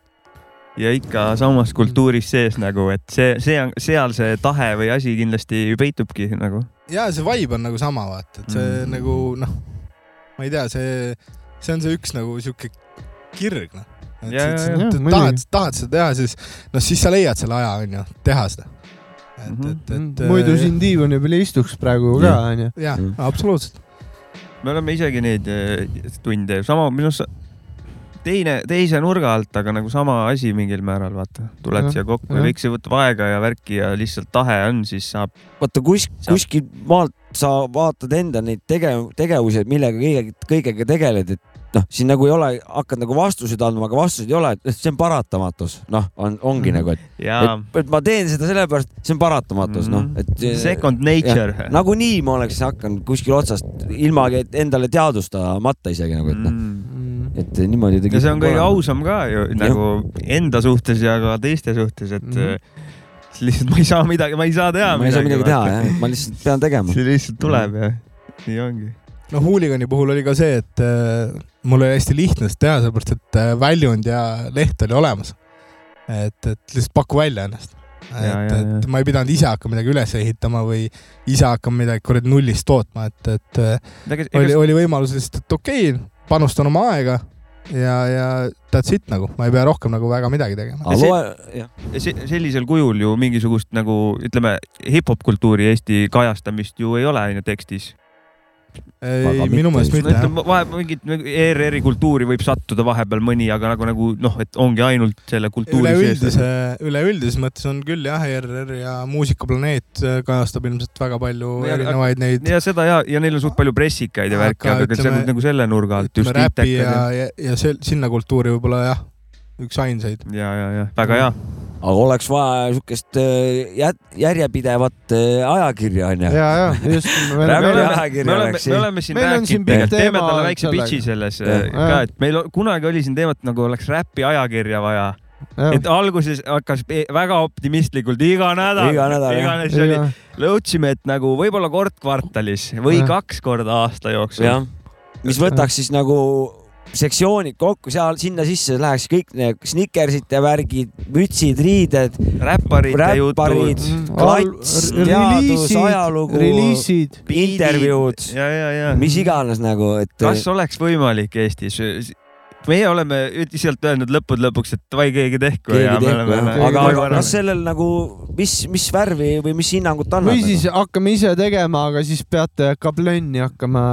ja ikka samas kultuuris sees nagu, et see, see on, seal see tahe või asi kindlasti peitubki nagu. ja see vibe on nagu sama, vaata, et see Mm. mm. nagu noh, ma ei tea, see, see on see üks nagu sihuke kirg, noh. Ja, ja, ja, tahad, tahad seda teha, siis noh, siis sa leiad selle aja, onju, teha seda. et, Mhm. et, et. muidu siin diivani peal ei istuks praegu ka onju. jah Mm., absoluutselt. me oleme isegi neid eh, tunde, sama minu arust teine, teise nurga alt, aga nagu sama asi mingil määral, vaata, tuled Jah, siia kokku ja kõik see võtab aega ja värki ja lihtsalt tahe on, siis saab. vaata kus, Saab- kuskil maalt sa vaatad enda neid tegev-, tegevusi, et millega kõige, kõigega tegeled, et noh, siin nagu ei ole, hakkad nagu vastuseid andma, aga vastuseid ei ole, et see on paratamatus, noh, on, ongi Mhm. nagu, et, ja et, et ma teen seda sellepärast, see on paratamatus, noh, et. second nature. nagunii ma oleks hakanud kuskil otsast ilmagi et endale teadvustamata isegi nagu, et noh, Mm. et niimoodi ja see on kõige olema. ausam ka ju nagu enda suhtes ja ka teiste suhtes, et Mhm. mm. lihtsalt ma ei saa midagi, ma ei saa teha ma ei saa midagi teha jah, ma lihtsalt pean tegema. see lihtsalt tuleb ja nii ongi. noh, Hooligani puhul oli ka see, et äh, mul oli hästi lihtne seda teha, sellepärast et äh, väljund ja leht oli olemas. et, et lihtsalt paku välja ennast. Et, et ma ei pidanud ise hakkama midagi üles ehitama või ise hakkama midagi kuradi nullist tootma, et, et äh, oli, oli võimalus lihtsalt, et okei okay,, panustan oma aega ja, ja that's it nagu, ma ei pea rohkem nagu väga midagi tegema. aga see- loe, jah, Ja se- sellisel kujul ju mingisugust nagu ütleme, hip-hop kultuuri Eesti kajastamist ju ei ole on ju tekstis. Aga ei, minu meelest mitte jah. ütleme vahe mingit nagu ERR-i kultuuri võib sattuda vahepeal mõni, aga nagu, nagu noh, et ongi ainult selle kultuuri sees. üleüldise, üleüldises mõttes on küll jah, ERR ja Muusikaplaneet kajastab ilmselt väga palju Ja- erinevaid neid ja seda ja, ja neil on suht palju pressikaid ja Aga värki, aga ütleme- ütleme, nagu selle nurga alt just ütleme räpi ja ja, ja sel-, sinna kultuuri võib-olla jah, üks ainsaid. ja, ja, ja väga hea. Aga oleks vaja siukest äh, järjepidevat äh, ajakirja onju. ja, ja just. Me oleme, ajakirja me oleme, oleks me siin. rääkinud, teeme talle väikse pitch'i selles Jah. äh, ka, et meil kunagi oli siin teemat nagu oleks räpi ajakirja vaja, et alguses hakkas väga optimistlikult iga nädal, Iga nädal, iganes oli, lõudsime, et nagu võib-olla kord kvartalis või Jah. kaks korda aasta jooksul. mis võtaks siis nagu sektsioonid kokku, seal sinna sisse läheks kõik need snickersite värgid, mütsid, riided, räpparite räpparid jutud, klats, teadus, ajalugu, intervjuud, mis iganes nagu, et kas oleks võimalik Eestis? Meie oleme lihtsalt öelnud lõppude lõpuks, et davai, keegi tehku. aga, aga kas see? sellel nagu, mis, mis värvi või mis hinnangut annab? või siis hakkame ise tegema, aga siis peate kablönni hakkama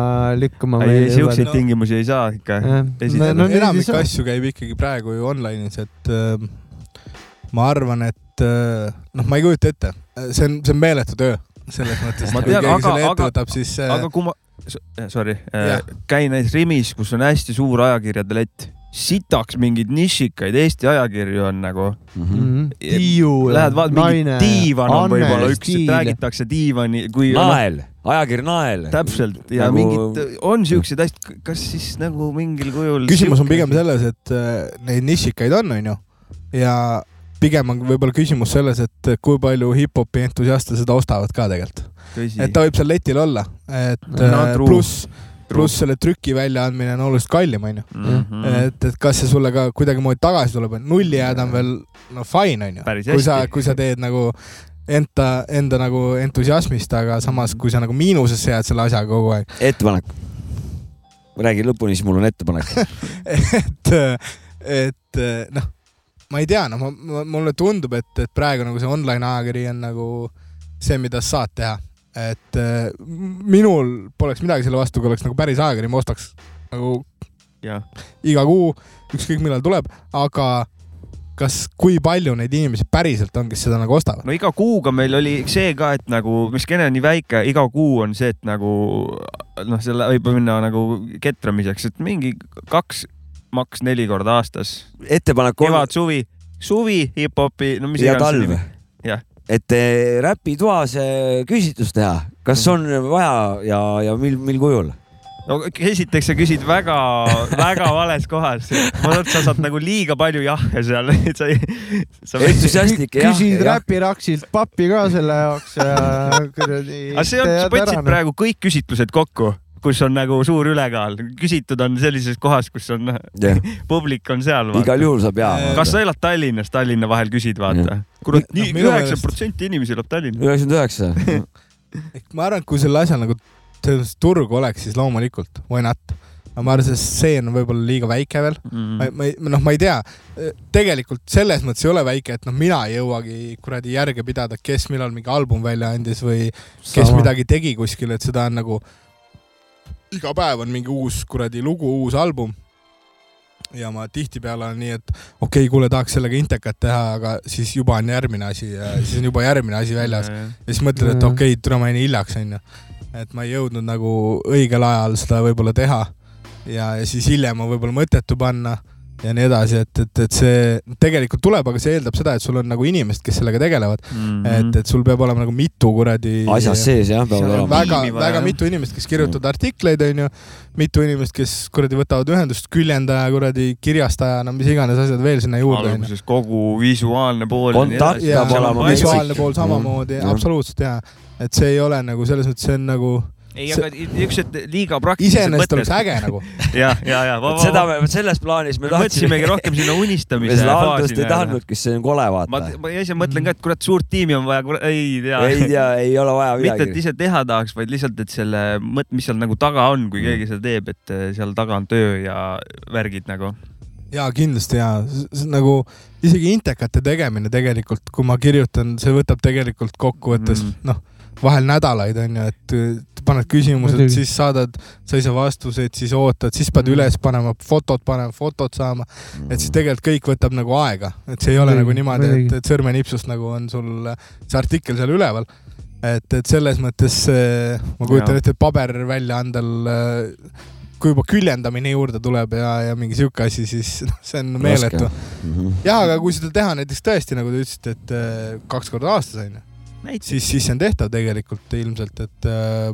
likkuma. ei, siukseid No. tingimusi ei saa ikka. No, enamik no, asju käib ikkagi praegu ju online'is, et äh, ma arvan, et äh, noh, ma ei kujuta ette, see on, see on meeletu töö selles mõttes. Ma kui tean, keegi aga- selle ette aga- võtab, siis äh, aga kui ma, sorry Jah., käin näiteks Rimis, kus on hästi suur ajakirjade lett, sitaks mingeid nišikaid Eesti ajakirju on nagu. Mhm. Tiiu, Lähed vaatad, mingi diivan on võib-olla üks, stiil. räägitakse diivani, kui nael, ajakiri Nael. täpselt ja Nagu- mingid, on siukseid asju, kas siis nagu mingil kujul. küsimus on pigem selles, et äh, neid nišikaid on, onju, ja pigem on võib-olla küsimus selles, et kui palju hip-hopi entusiaste seda ostavad ka tegelikult. Et ta võib seal letil olla, et No, äh, pluss, pluss selle trüki väljaandmine on oluliselt kallim, onju. Mhm. et, et kas see sulle ka kuidagimoodi tagasi tuleb, nulli jääda on veel no fine onju. Kui sa, kui sa teed nagu enda, enda nagu entusiasmist, aga samas, kui sa nagu miinusesse jääd selle asjaga kogu aeg, ettepanek. räägi lõpuni, siis mul on ettepanek. et, et noh, ma ei tea, noh, ma, ma, mulle tundub, et, et praegu nagu see online ajakiri on nagu see, mida sa saad teha. Et äh, minul poleks midagi selle vastu, kui oleks nagu päris ajakiri, ma ostaks nagu jah, iga kuu, ükskõik millal tuleb, aga kas, kui palju neid inimesi päriselt on, kes seda nagu ostavad? no iga kuuga meil oli see ka, et nagu, mis skeene on nii väike, iga kuu on see, et nagu noh, selle võib minna nagu ketramiseks, et mingi kaks, maks neli korda aastas. ettepanek on kevad, suvi, suvi hip-hopi, no mis ja iganes talv nimi-. Jah. Et räpitoas küsitlus teha, kas on vaja ja, ja mil, mil kujul? no esiteks sa küsid väga-väga vales kohas. ma arvan, et sa saad nagu liiga palju jahhe seal. sa sa entusiastlik jah, küsid jah. Räpiraksilt pappi ka selle jaoks ja kuradi. aga see on, sa võtsid praegu kõik küsitlused kokku, kus on nagu suur ülekaal, küsitud on sellises kohas, kus on Jah. publik on seal. igal juhul saab jaa. kas sa elad Tallinnas, Tallinna vahel küsid, vaata. kurat, Noh, nii minu üheksa protsenti inimesi elab Tallinnas. üheksakümmend üheksa. ehk ma arvan, et kui selle asja nagu selles turgu oleks, siis loomulikult, why not. aga ma arvan, see stseen on võib-olla liiga väike veel. Mm. ma, ma ei, noh, ma ei tea. tegelikult selles mõttes ei ole väike, et noh, mina ei jõuagi kuradi järge pidada, kes millal mingi album välja andis või kes Sama. midagi tegi kuskil, et seda on nagu iga päev on mingi uus kuradi lugu, uus album. ja ma tihtipeale on nii, et okei okay,, kuule, tahaks sellega intekat teha, aga siis juba on järgmine asi ja siis on juba järgmine asi väljas. Ja siis mõtled, et okei okay,, tule ma jäin hiljaks, onju. et ma ei jõudnud nagu õigel ajal seda võib-olla teha. Ja, ja siis hiljem on võib-olla mõttetu panna ja nii edasi, et, et, et see tegelikult tuleb, aga see eeldab seda, et sul on nagu inimesed, kes sellega tegelevad mm, -hmm. et, et sul peab olema nagu mitu kuradi. asjas sees jah, peavad olema. väga väga jah. mitu inimest, kes kirjutavad artikleid, onju, mitu inimest, kes kuradi võtavad ühendust, küljendaja, kuradi kirjastaja, no mis iganes asjad veel sinna juurde, alguses kogu visuaalne pool. Kontakt ja peab olema visuaalne pool samamoodi, Mhm. absoluutselt jaa. et see ei ole nagu selles mõttes, see on nagu, ei, aga niisugused liiga praktilised iseenesest oleks äge nagu. ja, ja, ja. seda me, selles plaanis me me mõtlesimegi rohkem sinna me unistamise seda algust ei tahtnudki, see on kole ma vaata., ma ise mõtlen ka, et kurat, suurt tiimi on vaja, ei tea. ei tea, ei ole vaja mitte, et midagi. ise teha tahaks, vaid lihtsalt, et selle mõt-, mis seal nagu taga on, kui keegi seda teeb, et eh, seal taga on töö ja värgid nagu. jaa, kindlasti jaa, nagu isegi intekate tegemine tegelikult, kui ma kirjutan, see võtab tegelikult kokkuvõttes Mm. mm. noh, vahel nädalaid on ju, et äh, paned küsimused, siis saadad, sa ei saa vastuseid, siis ootad, siis pead Mm. mm. üles panema, fotod panema, fotod saama, et siis tegelikult kõik võtab nagu aega, et see ei ole Muidugi, nagu niimoodi, et et sõrmenipsust nagu on sul see artikkel seal üleval. et, et selles mõttes äh, ma kujutan ette, et paberväljaandel äh, kui juba küljendamine juurde tuleb ja, ja mingi sihuke asi, siis noh, see on meeletu. Mhm. jah, aga kui seda teha näiteks tõesti, nagu te ütlesite, et äh, kaks korda aastas onju, siis, siis see on tehtav tegelikult ilmselt, et äh,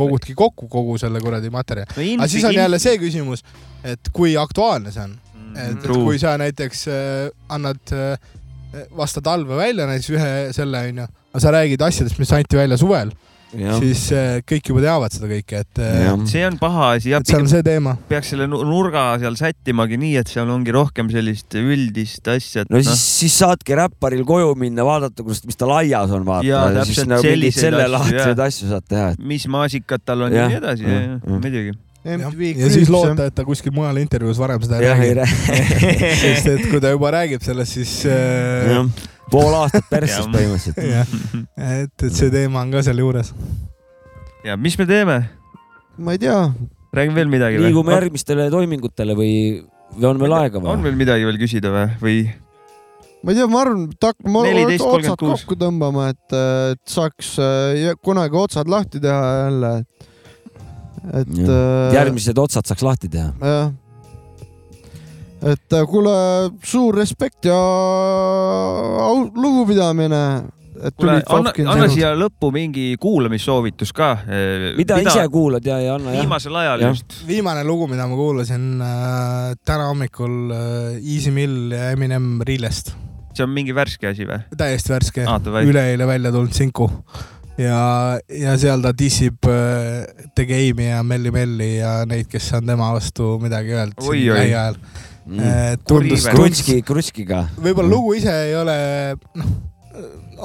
kogudki kokku kogu selle kuradi materjali. aga siis on jälle see küsimus, et kui aktuaalne see on, et et kui sa näiteks äh, annad äh, vastu talve välja näiteks ühe selle onju, aga sa räägid asjadest, mis anti välja suvel, siis äh, kõik juba teavad seda kõike, et äh, jah. see on paha asi ja et seal on see teema. peaks selle nu- nurga seal sättimagi nii, et seal ongi rohkem sellist üldist asja. no siis, siis saadki räpparil koju minna, vaadata, kuidas, mis tal aias on, vaata. Ja siis nagu mingeid sellelaadseid asju, saad teha, et mis maasikad tal on ja Jah, nii edasi, jah, jah. muidugi. MTV ja siis loota, et ta kuskil mujal intervjuus varem seda ei jah, ei räägi, sest et kui ta juba räägib sellest, siis äh, pool aastat perses Jah. põhimõtteliselt. et, et see teema on ka seal juures. ja mis me teeme? ma ei tea, räägime veel midagi või? liigume järgmistele toimingutele või, või on veel aega on või? veel midagi veel küsida või, või? ma ei tea, ma arvan, et hakkame 14.36. otsad kokku tõmbama, et, et saaks äh, kunagi otsad lahti teha jälle. et äh, järgmised otsad saaks lahti teha. jah. et äh, kuule, suur respekt ja au- lugupidamine, et kuule, anna, anna siia lõppu mingi kuulamissoovitus ka. mida ise kuulad ja, ja anna viimasel ajal Jah. just. viimane lugu, mida ma kuulasin äh, täna hommikul äh, Easy Mill ja Eminem Realest, see on mingi värske asi või? täiesti värske, davai. üleeile välja tulnud sinku ja, ja seal ta dissib äh, The Game'i ja Melli Melli ja neid, kes on tema vastu midagi öelnud Oi, siin lähiajal. Mm. tundus, Kuri- tundus, krutski, krutskiga. võib-olla lugu ise ei ole, noh,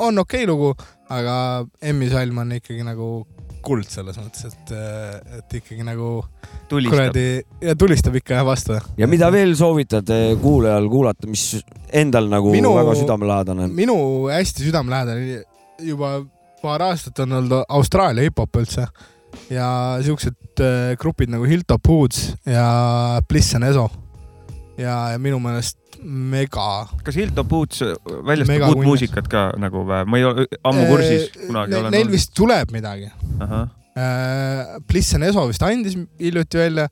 on okei okay lugu, aga Emmi salm on ikkagi nagu kuld selles mõttes, et, et ikkagi nagu tulistab. kuradi ja tulistab ikka jah vastu. ja mida veel soovitad kuulajal kuulata, mis endal nagu Minu- Minu... väga südamelähedane? minu hästi südamelähedane juba paar aastat on olnud Austraalia hip-hop üldse ja siuksed äh, grupid nagu Hilltop Hoods ja Bliss and Eso. ja, ja minu meelest mega. kas Hilltop Boots väljastab uut muusikat ka nagu või? ma ei ole ammu kursis, kunagi Neil vist tuleb midagi. ahah, Bliss and Eso vist andis hiljuti välja,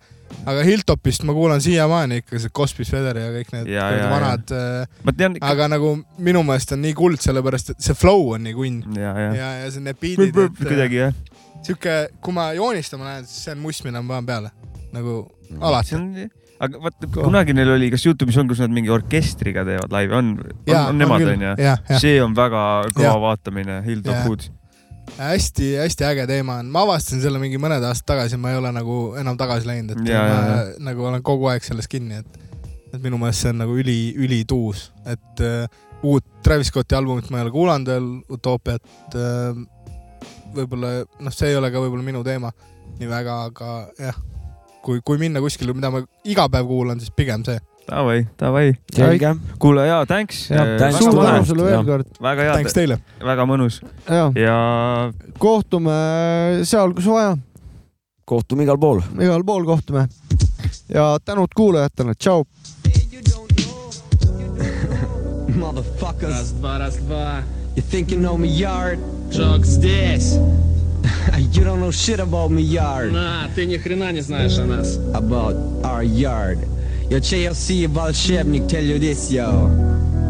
aga Hilltopist ma kuulan siiamaani ikka see Cospis Feder ja kõik need Ja, ja, vanad, ma tean aga nagu minu meelest on nii kuld, sellepärast et see flow on nii kunn ja, ja. ja, ja see need beat'id, äh, kuidagi jah. sihuke, kui ma joonistama lähen, siis see on muss, mida ma panen peale. nagu alati on, aga vaata, kunagi neil oli, kas Youtube'is on, kus nad mingi orkestriga teevad laivi, on, on, on nemad onju? see on väga kõva Jah. vaatamine, Hilltop Jah. Hästi-hästi äge teema on, ma avastasin selle mingi mõned aastad tagasi, ma ei ole nagu enam tagasi läinud, et Ja, ma ja, nagu olen kogu aeg selles kinni, et, et minu meelest see on nagu üli, ülituus, et uh, uut Travis Scotti albumit ma ei ole kuulanud veel, Utoopiat uh,. võib-olla noh, see ei ole ka võib-olla minu teema nii väga, aga jah, kui, kui minna kuskile, mida ma iga päev kuulan, siis pigem see. Davai , davai . selge . kuule ja thanks . Jah, thanks suur tulemast, tänu sulle veel jah. kord väga hea Thanks , teile . väga mõnus ja ja kohtume seal , kus vaja , kohtume igal pool . igal pool kohtume ja tänud kuulajatele , tšau . Motherfuckers, Раз, два, раз, два. you think you know me yard? Джок здесь. you don't know shit about me yard. На, ты ни хрена не знаешь о нас. About our yard. Yo, CLC волшебник tell you this, yo.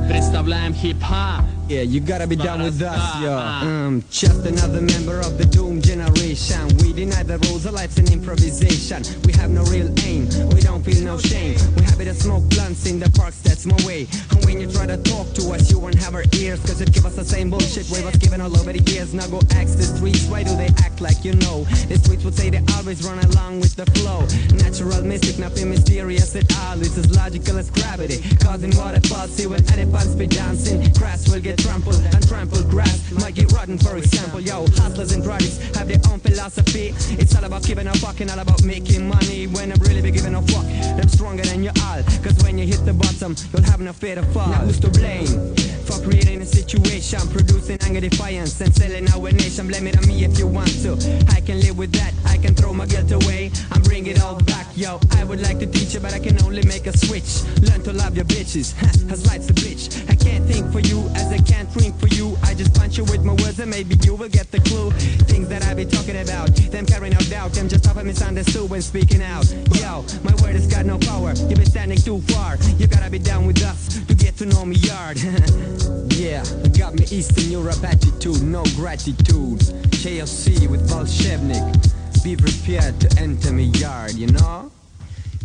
Представляем хип-хап. yeah, you gotta be down with us, yo. Um, just another member of the doom generation. We deny the rules of life's an improvisation. We have no real aim, we don't feel no shame. We happy to smoke blunts in the parks, that's my way. And when you try to talk to us, you won't have our ears. Cause it give us the same bullshit we was given all over the years. Now go ask the streets, why do they act like you know? The streets would say they always run along with the flow. Natural mystic, nothing mysterious at all. It's as logical as gravity. Causing waterfalls, see when elephants be dancing. Grass will get trampled and trampled grass might get rotten, for example. Yo, hustlers and drugs have their own philosophy. It's all about giving a fuck and all about making money. When I'm really be giving a fuck, them stronger than you all. Cause when you hit the bottom, you'll have no fear to fall. Now who's to blame? For creating a situation, producing anger, defiance, and selling our nation. Blame it on me if you want to. I can live with that. I can throw my guilt away and bring it all back. Yo, I would like to teach you, but I can only make a switch. Learn to love your bitches, as life's a bitch. I can't think for you as I can't drink for you. I just punch you with my words and maybe you will get the clue. Things that I be talking about, them carrying out doubt, them just often misunderstood when speaking out. Yo, my word has got no power. You've been standing too far. You gotta be down with us to get to know me yard. yeah, got me Eastern Europe attitude, no gratitude. KFC with Bolshevnik. Be prepared to enter me yard, you know?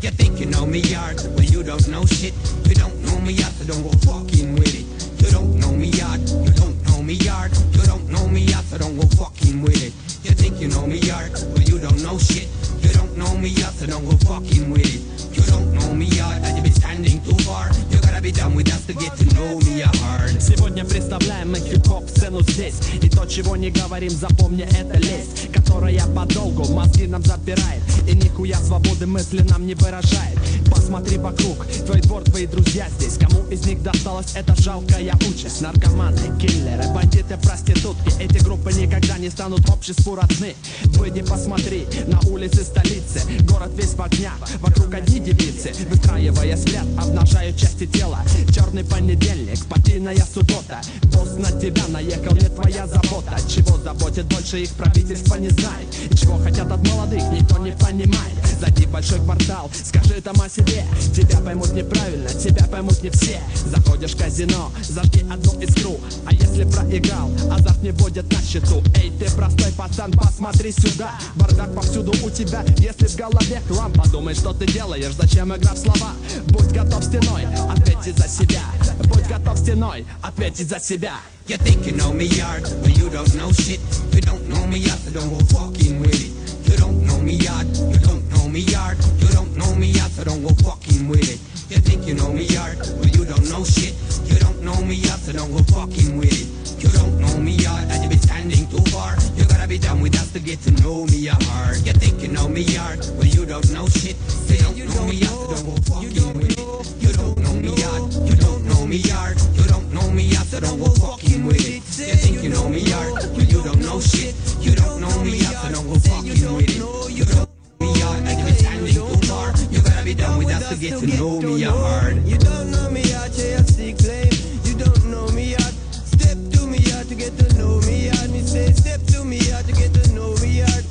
You think you know me yard, well you don't know shit. You don't know me yard, so don't go fucking with it. You don't know me yard, you don't know me yard. You don't know me yard, so don't go fucking with it. You think you know me yard, well you don't know shit. You don't know me yard, so don't go fucking with it. You don't know me yard, and you be standing too far. Сегодня представляем мы хип-хоп сцену здесь. И то, чего не говорим, запомни, это лесть Которая подолгу мозги нам запирает. И нихуя свободы мысли нам не выражает. Посмотри вокруг, твой двор, твои друзья здесь. Кому из них досталась эта жалкая участь? Наркоманы, киллеры, бандиты, проститутки. Эти группы никогда не станут обществу родны. Выйди посмотри на улицы столицы. Город весь в огнях, вокруг одни девицы. Выстраивая взгляд, обнажают части тела Черный понедельник, спокойная суббота Босс на тебя наехал, не твоя забота. Чего заботит больше их правительство не знает И чего хотят от молодых, никто не понимает. Зайди в большой квартал, скажи там о себе. Тебя поймут неправильно, тебя поймут не все. Заходишь в казино, зажги одну искру. А если проиграл, азарт не будет на счету. Эй, ты простой пацан, посмотри сюда. Бардак повсюду у тебя, если в голове хлам Подумай, что ты делаешь, зачем игра в слова? Будь готов стеной, ответьте за себя Будь готов стеной, ответьте за себя You think you know me yard, but you don't know shit. You don't know me yard, so don't go fucking with it. You don't know me yard, you don't know me yard. You don't know me yard, so don't go fucking with it. You think you know me yard, but you don't know shit. You don't know me yard, so don't go fucking with it. You don't know me yard, and you be standing too far. You gotta be down with us to get to know me hard. You think you know me yard, but you don't know shit. You don't know me yard, so don't go fucking with it. me yard. You don't know me yard. You don't know me yard, so don't go fucking with it. You think you know me yard, but you don't know shit. You don't know me yard, so don't go fucking with it. You don't know me yard, and every time you too far, you gotta be done with us to get to know me yard. You don't know me yard, say I see claim. You don't know me yard. Step to me yard to get to know me yard. Me say step to me yard to get to know me yard.